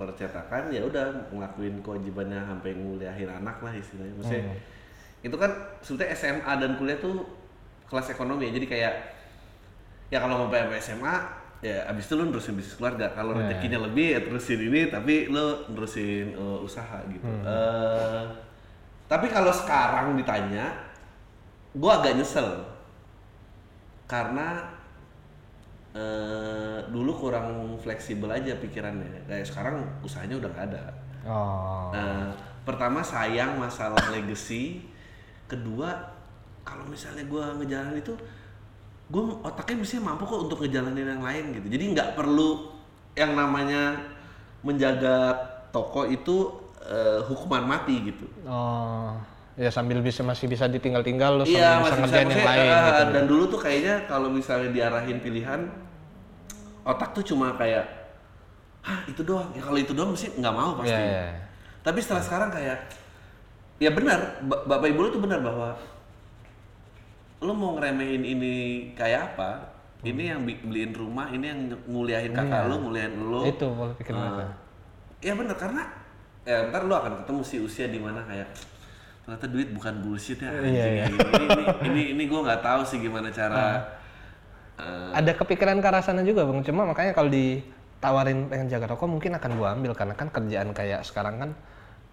S1: percetakan ya udah ngelakuin kewajibannya sampai nguliahin anak lah istilahnya maksudnya itu kan sebetulnya SMA dan kuliah tuh kelas ekonomi ya jadi kayak ya kalau mau sampai SMA ya abis itu lu nerusin bisnis keluarga kalau
S2: Ya.
S1: rezekinya lebih ya terusin ini tapi lu nerusin eh, usaha gitu Eh, tapi kalau sekarang ditanya gua agak nyesel karena eh, dulu kurang fleksibel aja pikirannya kayak sekarang usahanya udah nggak ada
S2: Oh.
S1: Nah, pertama sayang masalah legacy. Kedua, kalau misalnya gua ngejalanin itu, gue otaknya mesti mampu kok untuk ngejalanin yang lain gitu. Jadi nggak perlu yang namanya menjaga toko itu eh, hukuman mati gitu.
S2: Oh. Ya sambil bisa masih bisa ditinggal-tinggal lu
S1: Iya,
S2: sambil bisa
S1: masih bisa
S2: ngerjain yang lain
S1: eh,
S2: gitu.
S1: Dan dulu tuh kayaknya kalau misalnya diarahin pilihan, otak tuh cuma kayak, hah itu doang. Ya kalau itu doang mesti nggak mau pasti.
S2: Iya, iya.
S1: Tapi setelah sekarang kayak, ya benar, ba- bapak ibu lu tuh benar bahwa lu mau ngeremehin ini kayak apa? Ini yang beliin rumah, ini yang nguliahin kakak
S2: Iya.
S1: lu, nguliahin lu.
S2: Itu pola pikir
S1: Ah.
S2: mereka.
S1: Ya benar karena ya ntar lu akan ketemu si usia di mana kayak ternyata duit bukan bullshit ya anjing
S2: Iya,
S1: ya
S2: iya.
S1: Ini ini ini, ini gue nggak tahu sih gimana cara eh,
S2: Ada kepikiran ke arah sana juga bang, cuma makanya kalau ditawarin pengen jaga toko mungkin akan gua ambil karena kan kerjaan kayak sekarang kan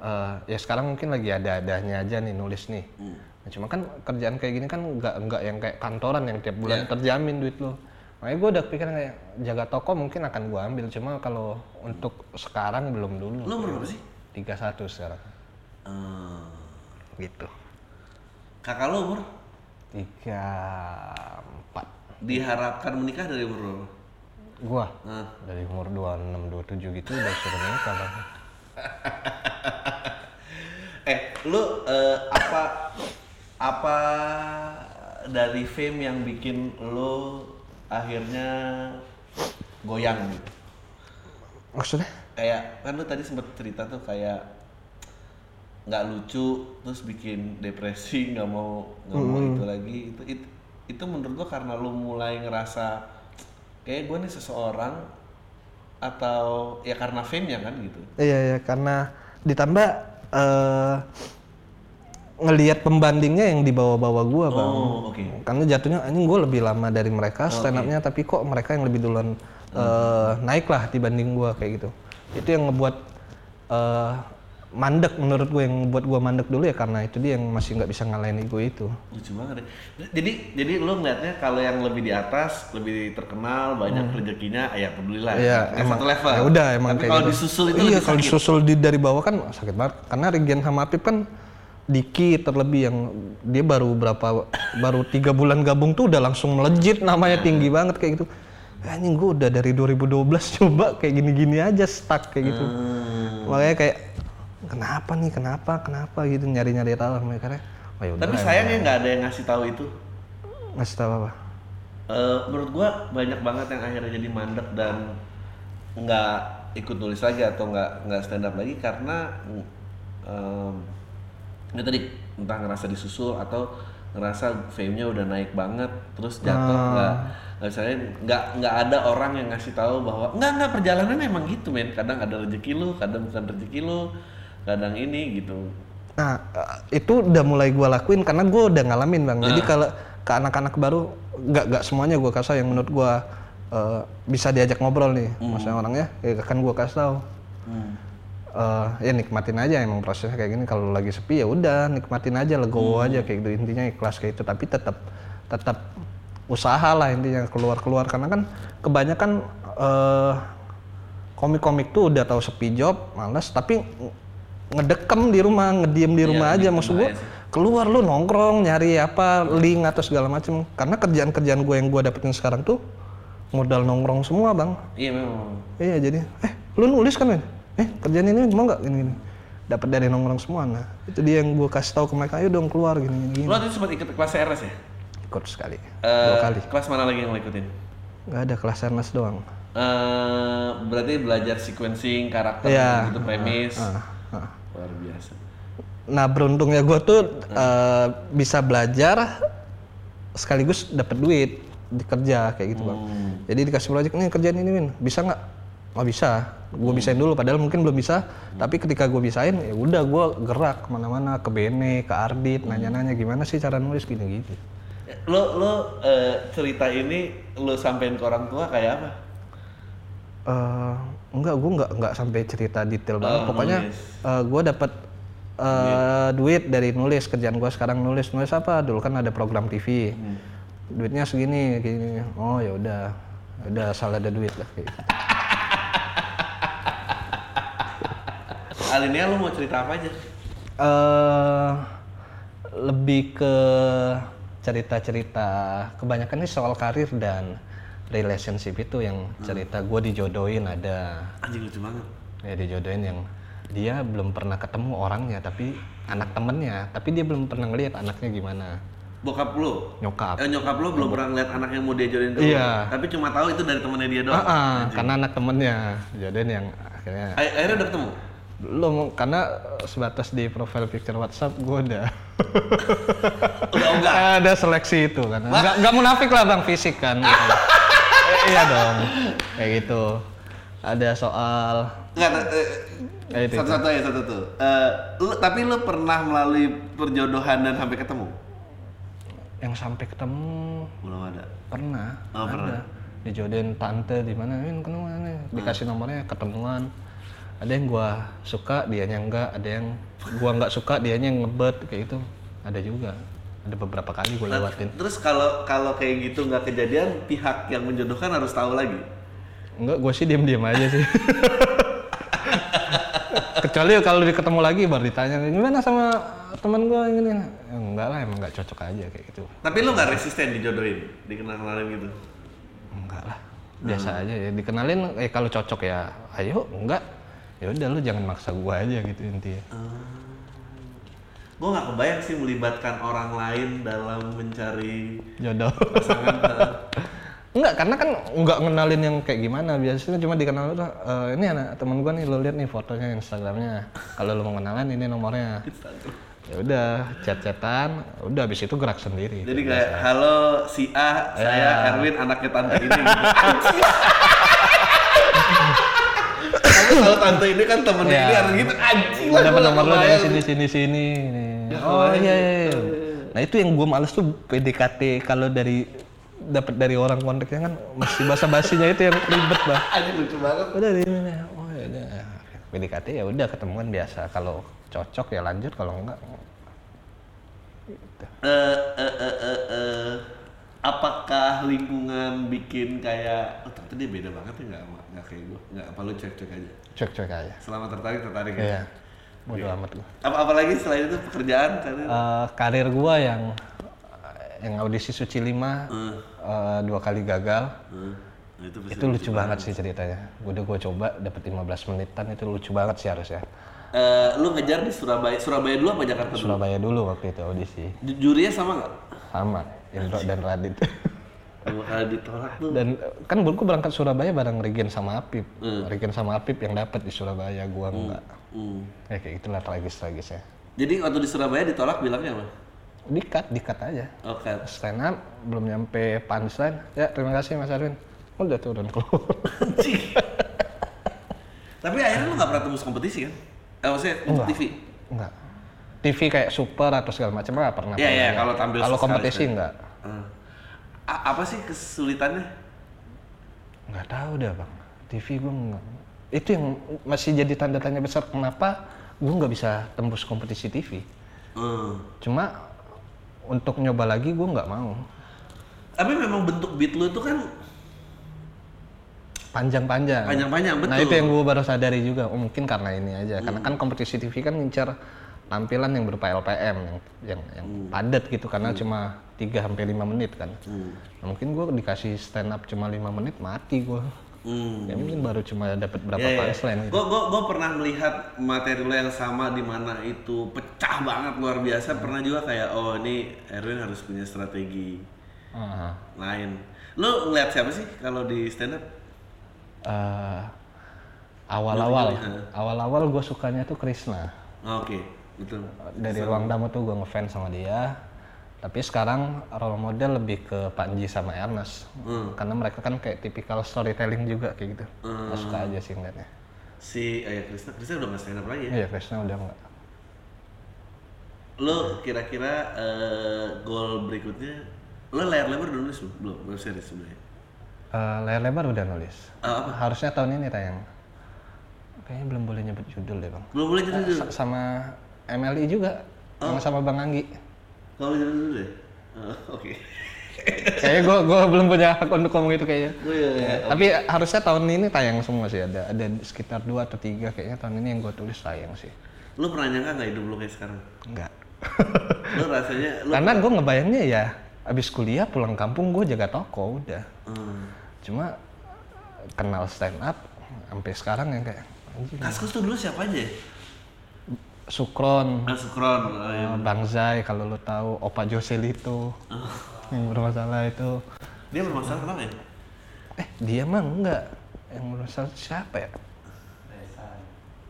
S2: eh, ya sekarang mungkin lagi ada adanya aja nih nulis nih.
S1: Hmm.
S2: Nah, cuma kan kerjaan kayak gini kan nggak nggak yang kayak kantoran yang tiap bulan
S1: Iya.
S2: terjamin duit lo. Makanya gue udah kepikiran kayak jaga toko mungkin akan gua ambil cuma kalau untuk sekarang belum dulu.
S1: lu umur berapa sih?
S2: 31 sekarang.
S1: Eh,
S2: Gitu.
S1: kakak lu umur
S2: 34.
S1: diharapkan menikah dari umur berapa?
S2: Gua
S1: Nah,
S2: dari umur 26 27 gitu udah suruh nikah bang.
S1: eh lu eh, apa apa dari fame yang bikin lu akhirnya goyang gitu?
S2: Maksudnya?
S1: kayak kan lu tadi sempet cerita tuh kayak nggak lucu terus bikin depresi nggak mau nggak mau itu lagi itu, itu itu menurut gua karena lu mulai ngerasa kayak gue nih seseorang atau ya karena fame nya kan gitu
S2: Iya ya karena ditambah eh ngelihat pembandingnya yang di bawah-bawah gua bang.
S1: oh oke
S2: Karena jatuhnya anjing gue lebih lama dari mereka stand up-nya tapi kok mereka yang lebih duluan eh, naik lah dibanding gua kayak gitu. Itu yang ngebuat eh mandek menurut gue yang buat gua mandek dulu ya karena itu dia yang masih nggak bisa ngalahin ego itu.
S1: lucu banget ya. jadi jadi lu ngeliatnya kalau yang lebih di atas lebih terkenal banyak rezekinya ya pedulilah
S2: Iya,
S1: Yang
S2: emang
S1: satu level
S2: ya udah emang
S1: tapi
S2: kayak
S1: kalau
S2: gitu.
S1: disusul itu
S2: iya, kalau disusul di dari bawah kan sakit banget. Karena Regen sama Apip kan dikit terlebih yang dia baru berapa baru tiga bulan gabung tuh udah langsung melejit namanya tinggi banget kayak gitu. Anjing gue udah dari 2012 coba kayak gini-gini aja stuck kayak gitu.
S1: Hmm.
S2: Makanya kayak kenapa nih? Kenapa? Kenapa gitu? Nyari-nyari tahu sama mereka. Oh, yaudah,
S1: tapi sayangnya nggak ada yang ngasih tahu itu.
S2: Ngasih tahu apa?
S1: Eh, menurut gua banyak banget yang akhirnya jadi mandek dan nggak ikut nulis lagi atau nggak nggak stand up lagi karena em, ya tadi entah ngerasa disusul atau ngerasa fame-nya udah naik banget terus jatuh nggak nggak misalnya nggak nggak ada orang yang ngasih tahu bahwa nggak nggak perjalanan emang gitu men. Kadang ada rezeki lu kadang bukan rezeki lu kadang ini gitu
S2: Nah, eh, itu udah mulai gua lakuin karena gua udah ngalamin bang. Jadi kalau ke anak-anak baru, nggak nggak semuanya gua kasih yang menurut gua eh, bisa diajak ngobrol nih, maksudnya orangnya, ya kan gua kasih tahu. Eh, ya nikmatin aja emang prosesnya kayak gini. Kalau lagi sepi ya udah nikmatin aja, legowo aja kayak gitu. Intinya ikhlas kayak itu. Tapi tetap tetap usaha lah intinya keluar-keluar karena kan kebanyakan eh, komik-komik tuh udah tahu sepi job, males. Tapi ngedekem di rumah, ngediem di
S1: Iya,
S2: rumah aja
S1: gitu
S2: maksud
S1: sih.
S2: Keluar lu nongkrong, nyari apa, link atau segala macem. Karena kerjaan-kerjaan gue yang gue dapetin sekarang tuh modal nongkrong semua bang.
S1: Iya memang.
S2: Iya jadi, eh lu nulis kan men? Eh kerjaan ini mau nggak gini-gini? Dapat dari nongkrong semua. Nah itu dia yang gue kasih tahu ke mereka, ayo dong keluar gini-gini.
S1: Lo tadi sempat ikut kelas CRS ya?
S2: Ikut sekali,
S1: Eh,
S2: dua kali.
S1: Kelas mana lagi yang lo ikutin?
S2: Nggak ada kelas sernas doang.
S1: Eh, berarti belajar sequencing karakter
S2: Iya.
S1: gitu premis.
S2: Ah, ah.
S1: Luar biasa.
S2: Nah beruntungnya gue tuh eh, bisa belajar sekaligus dapat duit di kerja kayak gitu bang. Jadi dikasih proyek nih kerjaan ini Min, bisa nggak? Nggak bisa. Gue bisain dulu, padahal mungkin belum bisa. Tapi ketika gue bisain, ya udah gue gerak ke mana-mana ke Bene, ke Ardit, nanya-nanya gimana sih cara nulis gini-gitu.
S1: Lo lo eh, cerita ini lo sampein ke orang tua kayak apa?
S2: Eh, enggak, gue nggak nggak sampai cerita detail banget.
S1: Oh,
S2: Pokoknya
S1: nulis.
S2: gue dapat eh, duit dari nulis kerjaan gue sekarang nulis nulis apa? Dulu kan ada program TV.
S1: Hmm.
S2: Duitnya segini, gini. Oh ya udah, Ya udah asal ada duit lah kayak gitu.
S1: Alinea lo mau cerita apa aja?
S2: eh lebih ke cerita-cerita kebanyakan ini soal karir dan relationship itu yang cerita gue dijodohin ada
S1: Anjing lucu banget.
S2: ya dijodohin yang dia belum pernah ketemu orangnya tapi anak temennya tapi dia belum pernah ngeliat anaknya gimana
S1: Bokap lo?
S2: nyokap
S1: Eh, nyokap lo belum pernah ngeliat anak yang mau dia jodohin lo?
S2: Iya.
S1: Tapi cuma tahu itu dari temennya dia
S2: ah
S1: doang.
S2: ah, karena anak temennya jodohin yang akhirnya
S1: Ay- Akhirnya udah ketemu?
S2: belum karena sebatas di profile picture WhatsApp gue udah
S1: Udah enggak?
S2: ada seleksi itu kan nggak nggak munafik lah bang fisik kan gitu. Iya dong. Kayak gitu. Ada soal.
S1: Enggak, eh,
S2: Ya, itu,
S1: satu-satu ya satu tuh. Eh, lu, tapi lu pernah melalui perjodohan dan sampai ketemu?
S2: yang sampai ketemu?
S1: Belum ada.
S2: pernah.
S1: Oh,
S2: ada.
S1: pernah.
S2: dijodohin tante di mana? Min ketemuan nih dikasih nomornya ketemuan. Ada yang gua suka dianya enggak ada yang gua nggak suka dianya yang ngebet kayak gitu. Ada juga ada beberapa kali gua lewatin.
S1: Terus kalau kalau kayak gitu nggak kejadian, pihak yang menjodohkan harus tahu lagi.
S2: enggak gua sih diem diem aja sih. Kecuali kalau ketemu lagi baru ditanya gimana sama teman yang ini? Ya, enggak lah emang nggak cocok aja kayak gitu.
S1: Tapi lu nggak resisten dijodohin, dikenal-kenalin gitu.
S2: enggak lah biasa aja ya dikenalin eh kalau cocok ya ayo. Enggak ya udah lu jangan maksa gua aja gitu intinya
S1: Gue nggak kebayang sih melibatkan orang lain dalam mencari
S2: jodoh
S1: pasangan.
S2: enggak karena kan enggak ngenalin yang kayak gimana biasanya cuma dikenal tuh "Eh, ini anak teman gua nih lo lihat nih fotonya instagramnya kalau lu mau kenalan ini nomornya ya udah chat-chatan udah habis itu gerak sendiri
S1: Jadi kayak halo si A,
S2: Ya.
S1: saya Erwin anaknya tante ini. Gitu. Kalau tante ini kan temennya
S2: Ya.
S1: ini harus gitu anjing lah.
S2: dapat nomor lo dari
S1: kebayang.
S2: sini sini sini nih.
S1: Ya,
S2: oh iya, iya iya. Nah itu yang gue males tuh PDKT kalau dari dapat dari orang kontaknya kan masih basa basinya itu yang ribet bah.
S1: Anjing lucu banget.
S2: Udah ini nih. Oh ya udah. PDKT ya udah ketemuan biasa. Kalau cocok ya lanjut kalau enggak
S1: Eh, eh, eh, eh, eh, apakah lingkungan bikin kayak ternyata dia beda banget ya nggak nggak kayak gue nggak apa lu cek cek aja
S2: cek cek aja.
S1: selama tertarik tertarik ya
S2: Iya. Bodo amat gue.
S1: apa apalagi selain itu pekerjaan karir
S2: Eh, karir gua yang yang audisi Suci 5
S1: Eh,
S2: eh, dua kali gagal.
S1: eh, nah itu
S2: Itu lucu banget sih ceritanya. Udah gue coba dapet 15 menitan itu lucu banget sih harusnya.
S1: Eh, lu ngejar di Surabaya Surabaya dulu apa Jakarta dulu
S2: Surabaya dulu waktu itu audisi.
S1: Ju- jurinya sama nggak
S2: Sama Indro dan Radit.
S1: dua kali ditolak tuh
S2: dan eh, kan gue berangkat Surabaya bareng Regen sama Apip.
S1: Hmm.
S2: Regen sama Apip yang dapat di Surabaya, gua enggak.
S1: Hmm.
S2: Ya kayak itulah tragis-tragisnya.
S1: jadi waktu di Surabaya ditolak bilangnya apa
S2: Dikat, dikat aja.
S1: oke
S2: Stand up, belum nyampe punchline. Ya, terima kasih Mas Arwin. Udah turun keluar.
S1: tapi akhirnya lu nggak pernah tembus kompetisi kan eh, maksudnya untuk TV
S2: enggak. TV kayak super atau segala macam nggak pernah.
S1: Iya, iya,
S2: pernah.
S1: kalau tampil
S2: Kalau kompetisi
S1: sekali.
S2: enggak.
S1: A- apa sih kesulitannya
S2: Nggak tahu dah bang. TV gue nggak. Itu yang masih jadi tanda tanya besar kenapa gue nggak bisa tembus kompetisi TV.
S1: Eh.
S2: Cuma untuk nyoba lagi gue nggak mau.
S1: tapi memang bentuk beat lu itu kan
S2: panjang-panjang.
S1: Panjang-panjang, betul.
S2: Nah itu yang gue baru sadari juga. Oh, mungkin karena ini aja. Karena kan kompetisi TV kan ngincar tampilan yang berupa LPM yang yang, yang padat gitu karena cuma 3 sampai 5 menit kan. Nah, mungkin gue dikasih stand up cuma 5 menit mati gue.
S1: Hmm.
S2: Ya mungkin baru cuma dapat berapa
S1: Iya, iya.
S2: punchline gitu.
S1: Gue gue pernah melihat materi lo yang sama di mana itu pecah banget luar biasa. Pernah juga kayak oh ini Erwin harus punya strategi
S2: Ah.
S1: lain. Lo ngeliat siapa sih kalau di stand up?
S2: Eh, awal-awal
S1: Milih-milih,
S2: awal-awal gue sukanya tuh Krishna
S1: Oke, betul.
S2: dari ruang tamu tuh gue ngefans sama dia tapi sekarang role model lebih ke Panji sama Ernest. Karena mereka kan kayak tipikal storytelling juga kayak gitu. Gua suka aja sih ngeliatnya.
S1: Si oh ya Krisna, Krisna udah nggak stand up lagi ya?
S2: iya Krishna udah enggak
S1: Lo kira-kira eh, goal berikutnya, lo layar lebar udah nulis belum? Belum, series sebenarnya.
S2: Eh, layar lebar udah nulis.
S1: Eh, apa?
S2: harusnya tahun ini tayang. Kayaknya belum boleh nyebut judul deh bang.
S1: Belum boleh jadi dulu.
S2: Sa- sama MLI juga sama sama Bang Anggi
S1: Kalau jadi dulu deh. Oh, Oke.
S2: kayaknya gue gua belum punya hak untuk ngomong itu kayaknya
S1: Oh iya, iya.
S2: Tapi harusnya tahun ini tayang semua sih ada ada sekitar dua atau tiga kayaknya tahun ini yang gue tulis tayang sih.
S1: Lo pernah nyangka nggak hidup lo kayak sekarang?
S2: Enggak.
S1: Lo rasanya lo
S2: Karena gue ngebayangnya ya abis kuliah pulang kampung gue jaga toko udah.
S1: Hmm.
S2: Cuma kenal stand up sampai sekarang yang kayak.
S1: Kaskus tuh dulu siapa aja ya?
S2: Sukron,
S1: Ah, Sukron. Oh, iya.
S2: Bang Zai kalau lo tahu, Opa Joselito yang bermasalah itu.
S1: Dia bermasalah kenapa ya?
S2: Eh dia mah enggak. Yang bermasalah siapa ya?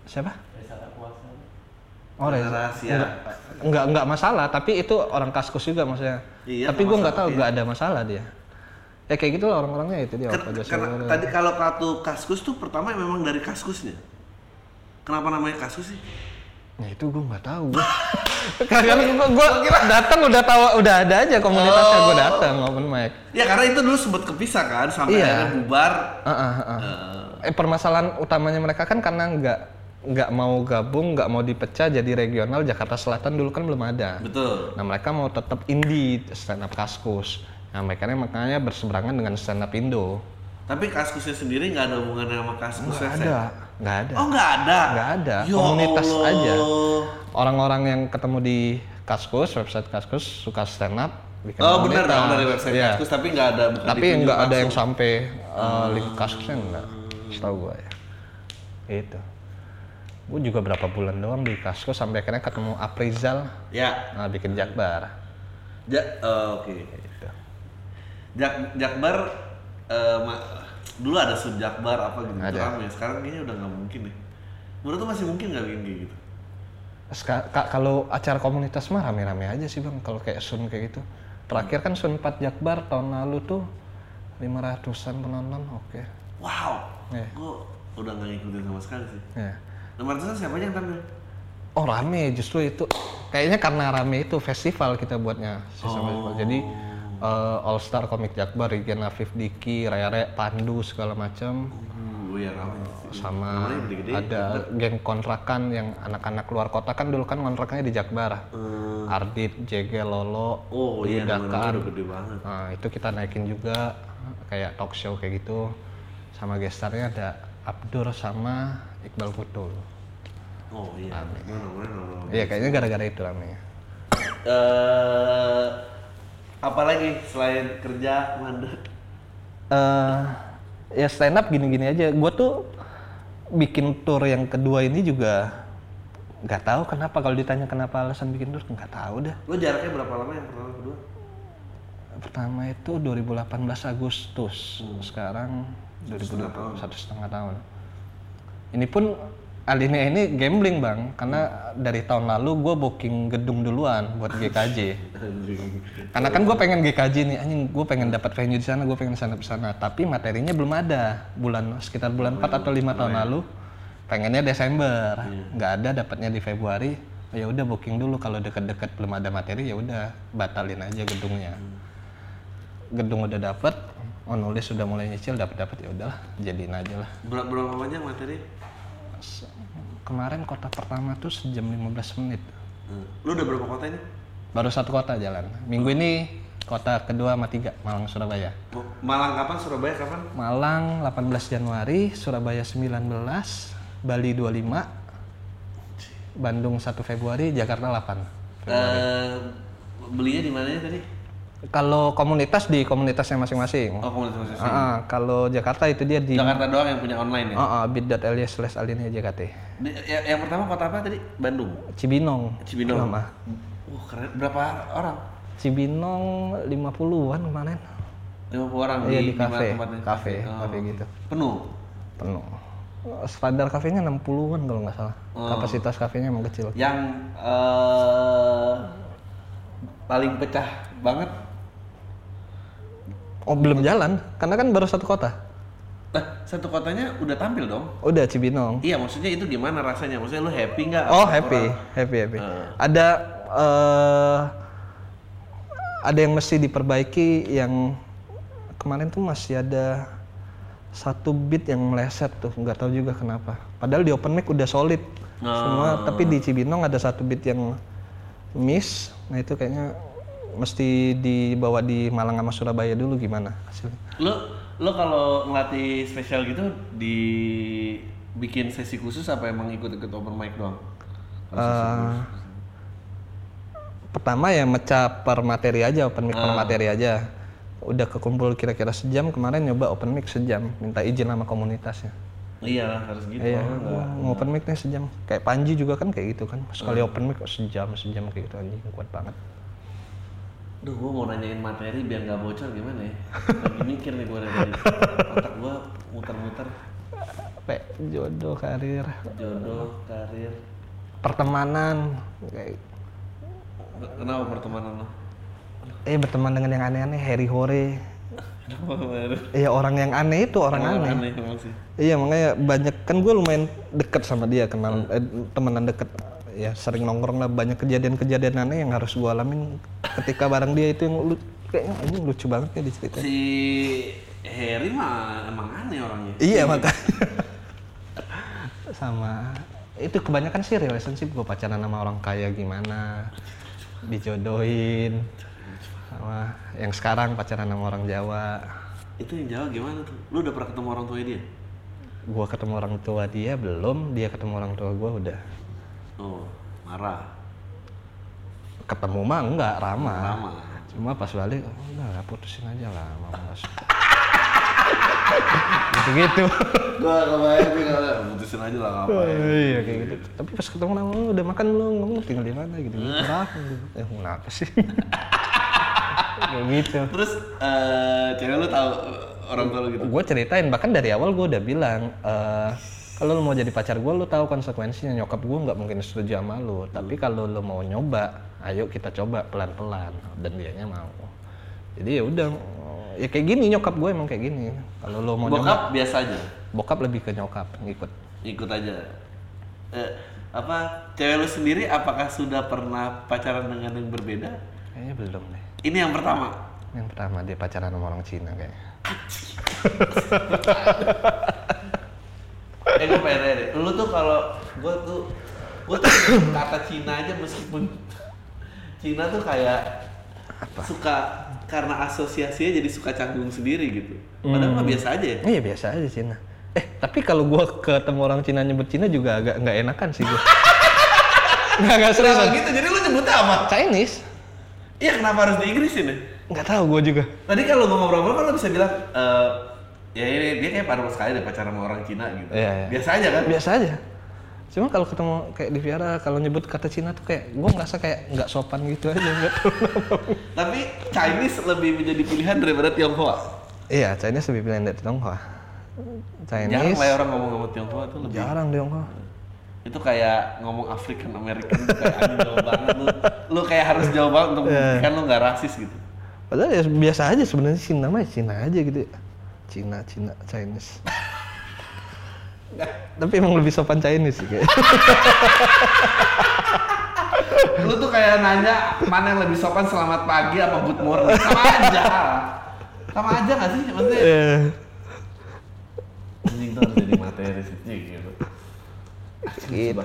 S2: Siapa? Oh Reza.
S1: Rahasia.
S2: Enggak, enggak, enggak masalah, tapi itu orang kaskus juga maksudnya.
S1: Iya,
S2: tapi
S1: nggak
S2: gue nggak
S1: masalah,
S2: tahu,
S1: iya.
S2: nggak ada masalah dia. Ya kayak gitu lah orang-orangnya itu dia.
S1: Ken-
S2: Jose.
S1: karena tadi kalau kartu Kaskus tuh pertama memang dari Kaskusnya. Kenapa namanya Kaskus sih?
S2: Ya itu gue nggak tahu. Karena gue gue datang udah tahu udah ada aja komunitasnya gue datang open mic.
S1: Ya karena itu dulu sempat kepisah kan sampai
S2: Iya.
S1: akhirnya bubar.
S2: Ah, ah, ah. Eh permasalahan utamanya mereka kan karena nggak nggak mau gabung, nggak mau dipecah jadi regional Jakarta Selatan dulu kan belum ada.
S1: Betul.
S2: Nah mereka mau tetap indie stand up kaskus. Nah makanya makanya berseberangan dengan stand up Indo.
S1: Tapi Kaskusnya sendiri nggak ada hubungannya sama Kaskus
S2: Nggak ada, nggak ada.
S1: Oh nggak ada?
S2: Nggak ada,
S1: Ya
S2: komunitas
S1: Allah.
S2: aja. Orang-orang yang ketemu di kaskus, website kaskus suka stand up. bikin
S1: Oh benar dong dari website
S2: Iya.
S1: Kaskus tapi nggak ada bukan
S2: Tapi nggak ada yang sampai uh, link kaskusnya enggak. Setahu gua ya. Itu. Gue juga berapa bulan doang di kaskus sampai akhirnya ketemu Aprizal
S1: Ya.
S2: nah, bikin Jakbar.
S1: Ja, oh, oke.
S2: Gitu.
S1: Jak Jakbar ma- dulu ada sub Jakbar apa gitu
S2: Ada.
S1: rame. Sekarang kayaknya udah nggak mungkin deh. Menurut tuh masih mungkin nggak bikin kayak gitu?
S2: Kalau acara komunitas mah rame-rame aja sih bang. Kalau kayak Sun kayak gitu. Terakhir kan Sun 4 Jakbar tahun lalu tuh 500-an penonton, oke.
S1: Wow.
S2: Iya.
S1: Gue udah nggak ngikutin sama sekali sih. Nomor satu siapa aja yang tampil?
S2: Oh rame justru itu. Kayaknya karena rame itu festival kita buatnya. Sisa festival. Jadi eh, All Star Comic Jakbar, Rigen Afif Diki, Raya Raya, Pandu segala macam.
S1: Uh, ya.
S2: Sama
S1: Namanya gede-gede.
S2: ada geng kontrakan yang anak-anak luar kota kan dulu kan kontraknya di Jakbar.
S1: Hmm.
S2: Ardit, Jege, Lolo,
S1: Oh iya, udah gede banget.
S2: Nah, itu kita naikin juga kayak talk show kayak gitu. Sama gestarnya ada Abdur sama Iqbal Kutul.
S1: Oh iya. Mana mana mana.
S2: Iya, kayaknya gara-gara itu rame.
S1: Eh, apalagi selain kerja mandek?
S2: eh ya stand up gini-gini aja. Gue tuh bikin tour yang kedua ini juga nggak tahu kenapa kalau ditanya kenapa alasan bikin tour nggak tahu dah.
S1: Lo jaraknya berapa lama yang pertama kedua?
S2: Pertama itu 2018 Agustus, sekarang 2020 satu setengah tahun. Ini pun alinea ini gambling bang, karena dari tahun lalu gue booking gedung duluan buat GKJ. Karena kan gue pengen GKJ nih, anjing gue pengen dapat venue di sana, gue pengen sana sana. Tapi materinya belum ada. Bulan sekitar bulan 4 atau lima tahun lalu, pengennya Desember, nggak ada, dapatnya di Februari. Ya udah booking dulu kalau deket-deket belum ada materi ya udah batalin aja gedungnya. Gedung udah dapet, oh nulis sudah mulai nyicil, dapat dapat ya udahlah, jadiin aja lah.
S1: Berapa banyak materi?
S2: Kemarin kota pertama tuh sejam 15 menit.
S1: Hmm. Lo udah berapa kota ini?
S2: Baru satu kota jalan. Minggu ini Kota kedua sama tiga, Malang Surabaya.
S1: Malang kapan? Surabaya kapan?
S2: Malang 18 Januari, Surabaya 19, Bali 25, Bandung 1 Februari, Jakarta 8.
S1: Eh, belinya di mana tadi?
S2: Kalau komunitas di komunitasnya masing-masing.
S1: Oh, komunitas masing-masing.
S2: Ah, kalau Jakarta itu dia di
S1: Jakarta doang yang punya online ya?
S2: Ah, ah, bit.ly slash alinea JKT.
S1: Di- ya- yang pertama kota apa tadi? Bandung.
S2: Cibinong.
S1: Cibinong.
S2: Nama.
S1: Wah, keren. Berapa orang?
S2: Cibinong 50-an kemarin.
S1: 50 orang
S2: Iya
S1: di,
S2: di kafe, kafe,
S1: Oh.
S2: kafe gitu.
S1: Penuh.
S2: Penuh. Standar kafenya 60-an kalau nggak salah.
S1: Oh.
S2: Kapasitas kafenya emang kecil.
S1: Yang eh paling pecah banget.
S2: Oh, belum jalan karena kan baru satu kota.
S1: Nah, satu kotanya udah tampil dong.
S2: Udah Cibinong.
S1: Iya, maksudnya itu gimana rasanya? Maksudnya lu happy nggak?
S2: Oh,
S1: Orang-
S2: happy, happy, happy.
S1: Eh.
S2: Ada eh ada yang mesti diperbaiki yang kemarin tuh masih ada satu beat yang meleset tuh, nggak tahu juga kenapa. Padahal di open mic udah solid semua, tapi di Cibinong ada satu beat yang miss. Nah itu kayaknya mesti dibawa di Malang sama Surabaya dulu gimana hasilnya.
S1: Lu lu kalau ngelatih spesial gitu di bikin sesi khusus apa emang ikut-ikut open mic doang? Khusus.
S2: pertama ya mecah per materi aja open mic per materi aja udah kekumpul kira-kira sejam kemarin nyoba open mic sejam minta izin sama komunitasnya
S1: Iya harus gitu.
S2: iya mau open mic nih sejam kayak Panji juga kan kayak gitu kan sekali open mic kok sejam sejam kayak gitu anjing kuat banget
S1: Duh, gua mau nanyain materi biar nggak bocor gimana ya? Lagi mikir nih gua dari otak gua muter-muter
S2: Pe, jodoh karir
S1: jodoh, karir.
S2: pertemanan kayak
S1: Kenapa pertemanan lo?
S2: eh berteman dengan yang aneh-aneh Harry Hore? Iya orang yang aneh itu orang aneh
S1: Aneh sih.
S2: Iya makanya banyak kan gue lumayan deket sama dia kenal eh, temenan deket ya sering nongkrong lah banyak kejadian-kejadian aneh yang harus gue alamin ketika bareng dia itu yang lu, kayaknya ini lucu banget ya diceritain.
S1: Si Harry mah emang aneh orangnya.
S2: Iya makanya sama itu kebanyakan sih relationship gue pacaran sama orang kaya gimana dijodohin sama yang sekarang pacaran sama orang Jawa
S1: Itu yang Jawa gimana tuh? Lu udah pernah ketemu orang tuanya dia?
S2: gue ketemu orang tua dia belum dia ketemu orang tua gue udah
S1: Oh, marah.
S2: ketemu mah enggak ramah.
S1: Lama.
S2: cuma pas balik oh, udah lah, putusin aja lah mama nggak suka gitu gitu
S1: Gua kebayang kalau putusin aja lah ngapain.
S2: iya kayak gitu. Tapi pas ketemu nama lu udah makan lu ngomong tinggal di mana? Gitu. Gitu lah eh kenapa sih? Kayak gitu.
S1: Terus eh cewek lu tahu eh, orang tua lu gitu?
S2: gue ceritain bahkan dari awal gue udah bilang eh kalau lu mau jadi pacar gue lu tahu konsekuensinya. Nyokap gue nggak mungkin setuju sama lu. Tapi kalau lu mau nyoba ayo kita coba pelan pelan dan dianya mau. Jadi ya udah ya kayak gini nyokap gue emang kayak gini. Kalau lu mau nyoba
S1: Bokap biasa aja.
S2: bokap lebih ke nyokap ngikut.
S1: Ikut aja. Eh, apa cewek lu sendiri apakah sudah pernah pacaran dengan yang berbeda?
S2: kayaknya belum deh.
S1: Ini yang pertama.
S2: yang pertama dia pacaran sama orang Cina kayaknya
S1: eh gue pengen nanya deh, lu tuh kalau gue tuh gue tuh kata Cina aja meskipun Cina tuh kayak suka karena asosiasinya jadi suka canggung sendiri gitu. Padahal mah biasa aja ya.
S2: iya biasa aja Cina eh tapi kalau gue ketemu orang Cina nyebut Cina juga agak nggak enakan sih gue nggak nggak serius
S1: gitu? Jadi lu nyebutnya apa?
S2: Chinese
S1: Iya kenapa harus di Inggrisin ya?
S2: nggak tahu gue juga
S1: Tadi kalau gue ngobrol-ngobrol kan lo bisa bilang eh ya ini dia kayak baru sekali deh pacaran sama orang Cina gitu.
S2: Iya, iya.
S1: Biasa aja kan?
S2: biasa aja cuma kalau ketemu kayak di Viara kalau nyebut kata Cina tuh kayak gue ngerasa kayak nggak sopan gitu aja nggak.
S1: Tapi Chinese lebih menjadi pilihan daripada Tionghoa.
S2: iya Chinese lebih pilihan dari Tionghoa
S1: Jarang
S2: Chinese
S1: lah ya orang ngomong sama Tionghoa tuh lebih.
S2: jarang Tionghoa
S1: Itu kayak ngomong African American tuh kayak jauh banget lu. Lu kayak harus jauh banget untuk membuktikan lu nggak rasis gitu.
S2: padahal ya biasa aja sebenarnya Cina mah Cina aja gitu ya. Cina Cina Chinese tapi emang lebih sopan Chinese sih kayak
S1: Lu tuh kayak nanya mana yang lebih sopan selamat pagi apa good morning. Sama aja. Sama aja nggak sih? Maksudnya
S2: Eh,
S1: anjing tuh harus jadi materi sih gitu.
S2: gitu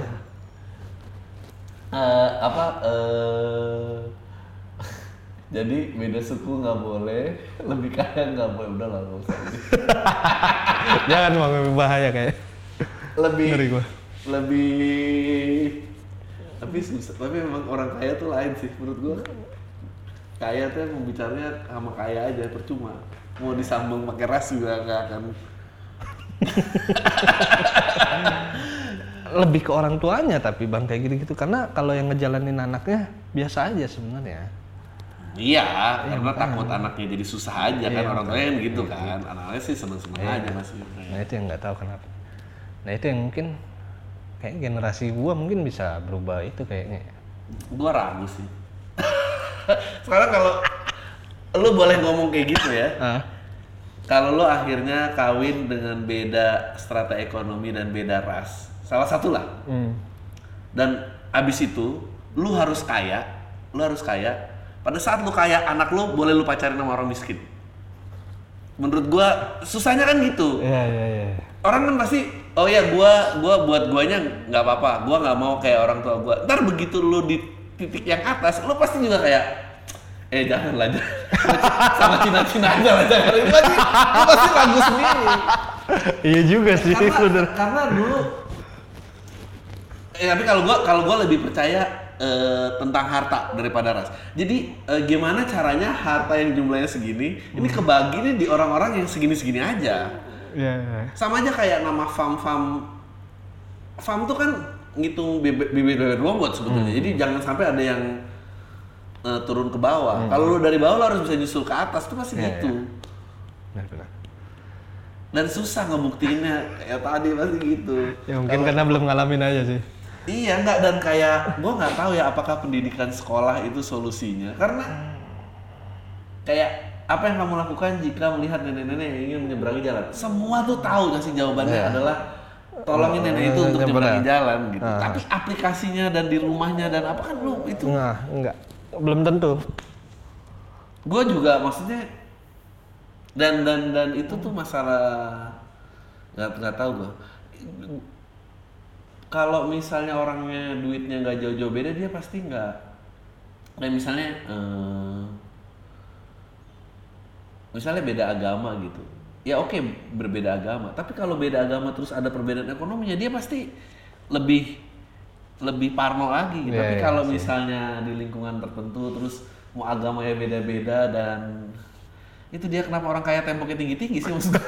S1: Eh, apa eh Jadi beda suku nggak boleh, lebih kaya nggak boleh. Udah lah, nggak usah.
S2: Jangan mau lebih bahaya kayak.
S1: lebih
S2: Ngeri gua.
S1: lebih tapi susah tapi memang orang kaya tuh lain sih menurut gua kaya tuh emang bicaranya sama kaya aja percuma mau disambung pakai ras juga nggak akan
S2: Lebih ke orang tuanya tapi bang kayak gitu-gitu karena kalau yang ngejalanin anaknya biasa aja sebenarnya.
S1: Iya karena takut anaknya jadi susah aja kan orang tuanya kan gitu kan. Anaknya sih seneng seneng aja masih.
S2: Nah itu yang nggak tahu kenapa. Nah itu yang mungkin kayak generasi gua mungkin bisa berubah itu kayaknya.
S1: gua ragu sih. Sekarang kalau lu boleh ngomong kayak gitu ya. Kalau lo akhirnya kawin dengan beda strata ekonomi dan beda ras salah satu lah
S2: Hmm.
S1: dan abis itu lu harus kaya lu harus kaya pada saat lu kaya anak lu boleh lu pacarin sama orang miskin menurut gua susahnya kan gitu
S2: Iya iya iya.
S1: orang kan pasti oh ya gua gua buat guanya nggak apa-apa gua nggak mau kayak orang tua gua ntar begitu lu di titik yang atas lu pasti juga kayak eh jangan lah jangan. sama cina-cina aja lah jangan itu pasti lu pasti ragu sendiri
S2: Iya juga sih
S1: karena,
S2: bener.
S1: karena dulu eh tapi kalau gua kalau gua lebih percaya eh, tentang harta daripada ras. Jadi eh, gimana caranya harta yang jumlahnya segini ini kebagi nih di orang-orang yang segini-segini aja?
S2: Iya. iya.
S1: sama aja kayak nama farm farm tuh kan ngitung bibit bibit bobot sebetulnya. Jadi jangan sampai ada yang eh, turun ke bawah. Kalau lu dari bawah lu harus bisa nyusul ke atas. Tuh pasti
S2: Iya,
S1: gitu.
S2: Benar benar.
S1: dan susah ngebuktiinnya. Kayak tadi pasti gitu.
S2: Ya mungkin karena belum ngalamin aja sih.
S1: Iya nggak dan kayak gua nggak tahu ya apakah pendidikan sekolah itu solusinya karena kayak apa yang kamu lakukan jika melihat nenek-nenek yang ingin menyeberangi jalan semua tuh tahu nggak sih jawabannya
S2: Iya.
S1: adalah tolongin nenek itu untuk
S2: nyebrang.
S1: nyeberangi jalan gitu
S2: Ah.
S1: tapi aplikasinya dan di rumahnya dan apa kan lu itu
S2: Enggak, enggak. Belum tentu.
S1: gue juga maksudnya dan dan dan itu tuh masalah nggak nggak tahu gue kalau misalnya orangnya duitnya nggak jauh-jauh beda dia pasti nggak kayak misalnya eh, misalnya beda agama gitu. Ya oke berbeda agama. Tapi kalau beda agama terus ada perbedaan ekonominya dia pasti lebih lebih parno lagi.
S2: Iya,
S1: tapi
S2: iya,
S1: kalau
S2: sih.
S1: misalnya di lingkungan tertentu terus mau agamanya beda-beda dan itu dia kenapa orang kaya temboknya tinggi-tinggi sih maksudnya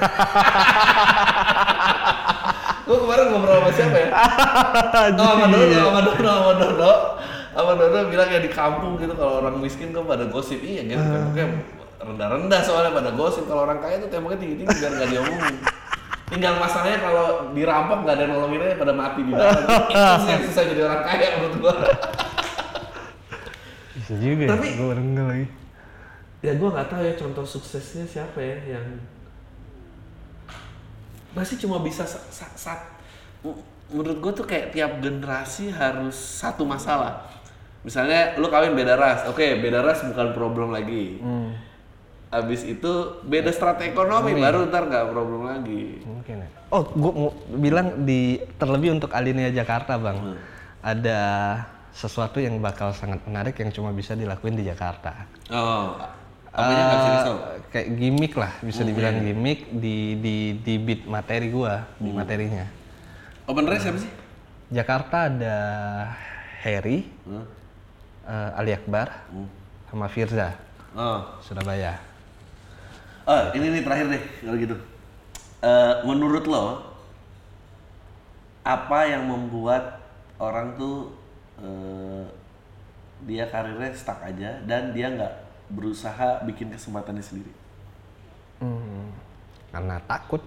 S1: gue kemarin ngobrol sama siapa ya? Oh, sama Dodo sama Dodo sama Dodo. Sama Dodo bilang ya di kampung gitu kalau orang miskin kok pada gosip. Iya gitu temboknya rendah-rendah soalnya pada gosip. Kalau orang kaya tuh temboknya tinggi-tinggi biar nggak diomongin. Tinggal masalahnya kalau dirampok nggak ada yang nolongin aja pada mati di dalam. Itu sih yang susah jadi orang kaya menurut gua.
S2: Bisa juga
S1: Tapi-
S2: ya. Gue lagi.
S1: ya gua nggak tahu ya contoh suksesnya siapa ya yang masih cuma bisa sa- sa- sa- m- menurut gua tuh kayak tiap generasi harus satu masalah misalnya lu kawin beda ras oke beda ras bukan problem lagi
S2: Hmm.
S1: Abis itu beda strategi ekonomi baru ntar nggak problem lagi.
S2: Mungkin ya. Oh, gue mau bilang di terlebih untuk Alinea Jakarta, Bang.
S1: Hmm.
S2: Ada sesuatu yang bakal sangat menarik yang cuma bisa dilakuin di Jakarta.
S1: Oh, apanya nggak bisa
S2: Eh, kayak gimmick lah, bisa
S1: Hmm,
S2: dibilang
S1: iya.
S2: gimmick di di di beat materi gua, di
S1: Hmm.
S2: materinya.
S1: Open race siapa sih?
S2: Jakarta ada Harry,
S1: Hmm.
S2: eh, Ali Akbar, sama Firza,
S1: Oh.
S2: Surabaya.
S1: oh, ini nih terakhir deh kalau gitu. Eh, menurut lo apa yang membuat orang tuh eh, dia karirnya stuck aja dan dia nggak berusaha bikin kesempatannya sendiri?
S2: Hmm, karena takut.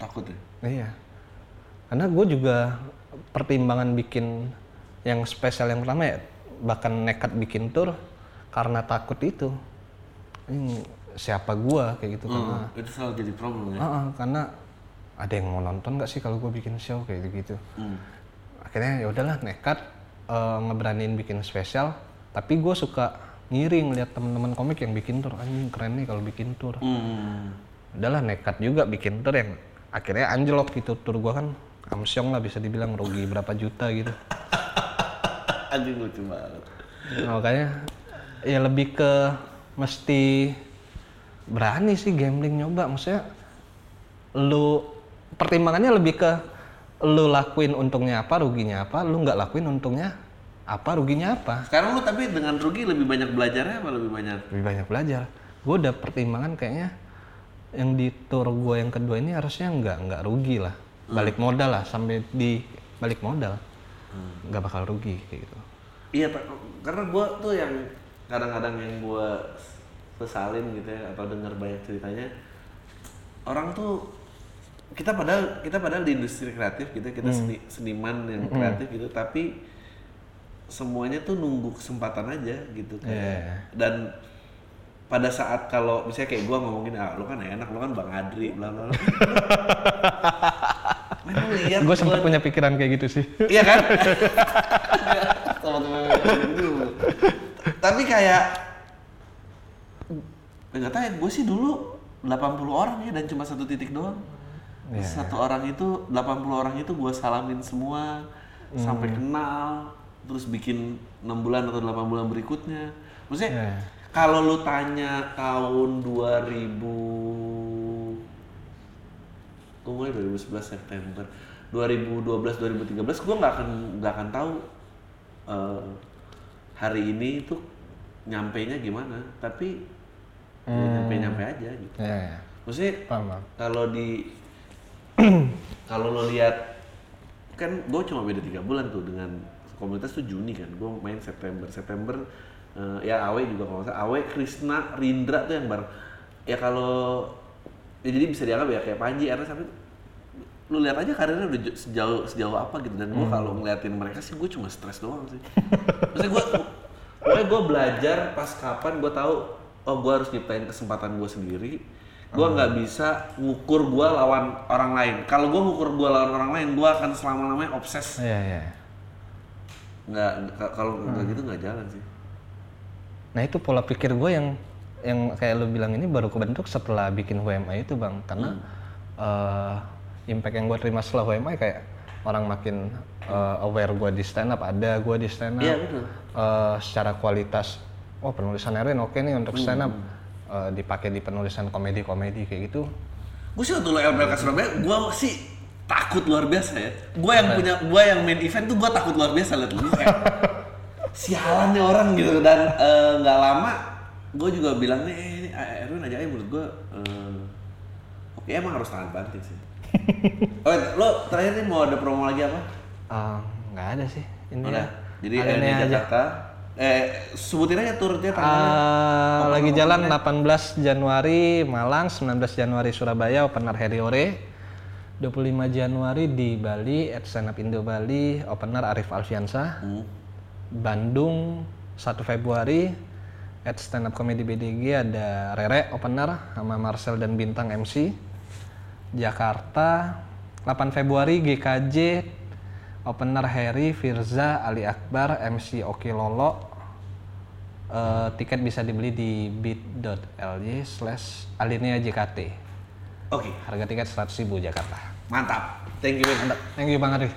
S1: Takut ya?
S2: Iya. Karena gue juga pertimbangan bikin yang spesial yang pertama ya bahkan nekat bikin tour karena takut itu. Ini siapa gua kayak gitu karena
S1: Hmm, itu selalu jadi problem ya.
S2: Ah, ah, karena ada yang mau nonton nggak sih kalau gue bikin show kayak gitu.
S1: Hmm.
S2: Akhirnya ya udahlah nekat eh, ngeberaniin bikin spesial. Tapi gue suka ngiring lihat teman-teman komik yang bikin tour anjing keren nih kalau bikin tour.
S1: Hmm.
S2: Udahlah nekat juga bikin tour yang akhirnya anjlok gitu tour gue kan amsyong lah bisa dibilang rugi berapa juta gitu.
S1: Anjing lucu banget.
S2: Nah, makanya ya lebih ke mesti berani sih gambling nyoba maksudnya lu pertimbangannya lebih ke lu lakuin untungnya apa ruginya apa lu nggak lakuin untungnya apa ruginya apa?
S1: Sekarang lu tapi dengan rugi lebih banyak belajarnya apa? Lebih banyak?
S2: Lebih banyak belajar. Gue udah pertimbangan kayaknya yang di tour gue yang kedua ini harusnya nggak nggak rugi lah. Balik modal lah sampai di balik modal. Nggak bakal rugi kayak gitu.
S1: Iya Pak. karena gua tuh yang kadang-kadang yang gua sesalin gitu ya atau dengar banyak ceritanya orang tuh kita padahal kita padahal di industri kreatif gitu kita seni, seniman yang kreatif gitu tapi semuanya tuh nunggu kesempatan aja gitu kayak
S2: Iya.
S1: dan pada saat kalau misalnya kayak gua ngomongin ah lu kan enak lu kan bang Adri bla bla bla lihat
S2: gue sempat
S1: gua-
S2: punya pikiran kayak gitu sih
S1: Iya kan? Dulu. Tapi kayak nggak tahu ya, gue sih dulu 80 orang ya dan cuma satu titik doang.
S2: Iya.
S1: Satu orang itu 80 orang itu gue salamin semua sampai kenal terus bikin 6 bulan atau 8 bulan berikutnya. Maksudnya
S2: Iya.
S1: kalau lu tanya tahun 2000 gue mulai 2011 September. 2012 2013 gue nggak akan nggak akan tahu eh, hari ini tuh nyampe nya gimana. Tapi nyampe nyampe aja gitu.
S2: Ya ya
S1: maksudnya kalau di kalau lo lihat kan gue cuma beda tiga bulan tuh dengan komunitas tuh Juni kan gue main September. September eh, ya Awe juga kalau nggak salah. Awe Krisna Rindra tuh yang bareng ya kalau ya jadi bisa dianggap ya kayak Panji Ernest tapi lu lihat aja karirnya udah sejauh sejauh apa gitu. Dan gue kalau ngeliatin mereka sih gue cuma stres doang sih. Maksudnya gue pokoknya gue belajar pas kapan gue tahu oh gue harus nyiptain kesempatan gue sendiri. Gue nggak bisa ngukur gue lawan orang lain. Kalau gue ngukur gue lawan orang lain gue akan selama lamanya obses.
S2: Iya, iya.
S1: Nggak kalau nggak gitu nggak jalan sih.
S2: Nah itu pola pikir gue yang yang kayak lu bilang ini baru kebentuk setelah bikin HMI itu bang, karena eh, impact yang gue terima setelah HMI kayak orang makin eh, aware gue di stand up, ada gue di stand up,
S1: Iya, betul.
S2: Eh, secara kualitas, oh penulisan Erwin oke nih untuk stand up, Eh, dipakai di penulisan komedi-komedi kayak gitu.
S1: gue sih waktu lo LBK Surabaya gue sih takut luar biasa ya gue yang punya gue yang main event tuh gue takut luar biasa liat lu sialan nih orang gitu dan eh, nggak lama gue juga bilang nih eh, ini eh, Erwin aja aja menurut gue eh, oke emang harus tangan banting sih oh lo terakhir nih mau ada promo lagi apa
S2: Eh, Nggak ada sih. Ini
S1: Udah.
S2: ya.
S1: jadi
S2: Ada
S1: eh,
S2: ini
S1: di
S2: aja.
S1: Jakarta eh sebutin aja turnya tanggalnya
S2: Ah, lagi jalan 18 Januari Malang, 19 Januari Surabaya, opener Harry Ore. 25 Januari di Bali, at Stand Up Indo Bali, opener Arif Alfiansa.
S1: Hmm.
S2: Bandung 1 Februari, at Stand Up Comedy BDG ada Rere opener sama Marcel dan Bintang MC. Jakarta 8 Februari GKJ opener Harry, Firza, Ali Akbar, MC Oki Lolo. Eh, tiket bisa dibeli di bit.ly slash alinea JKT.
S1: oke
S2: Harga tiket 100.000 Jakarta.
S1: Mantap thank you man.
S2: Thank you Bang Arif.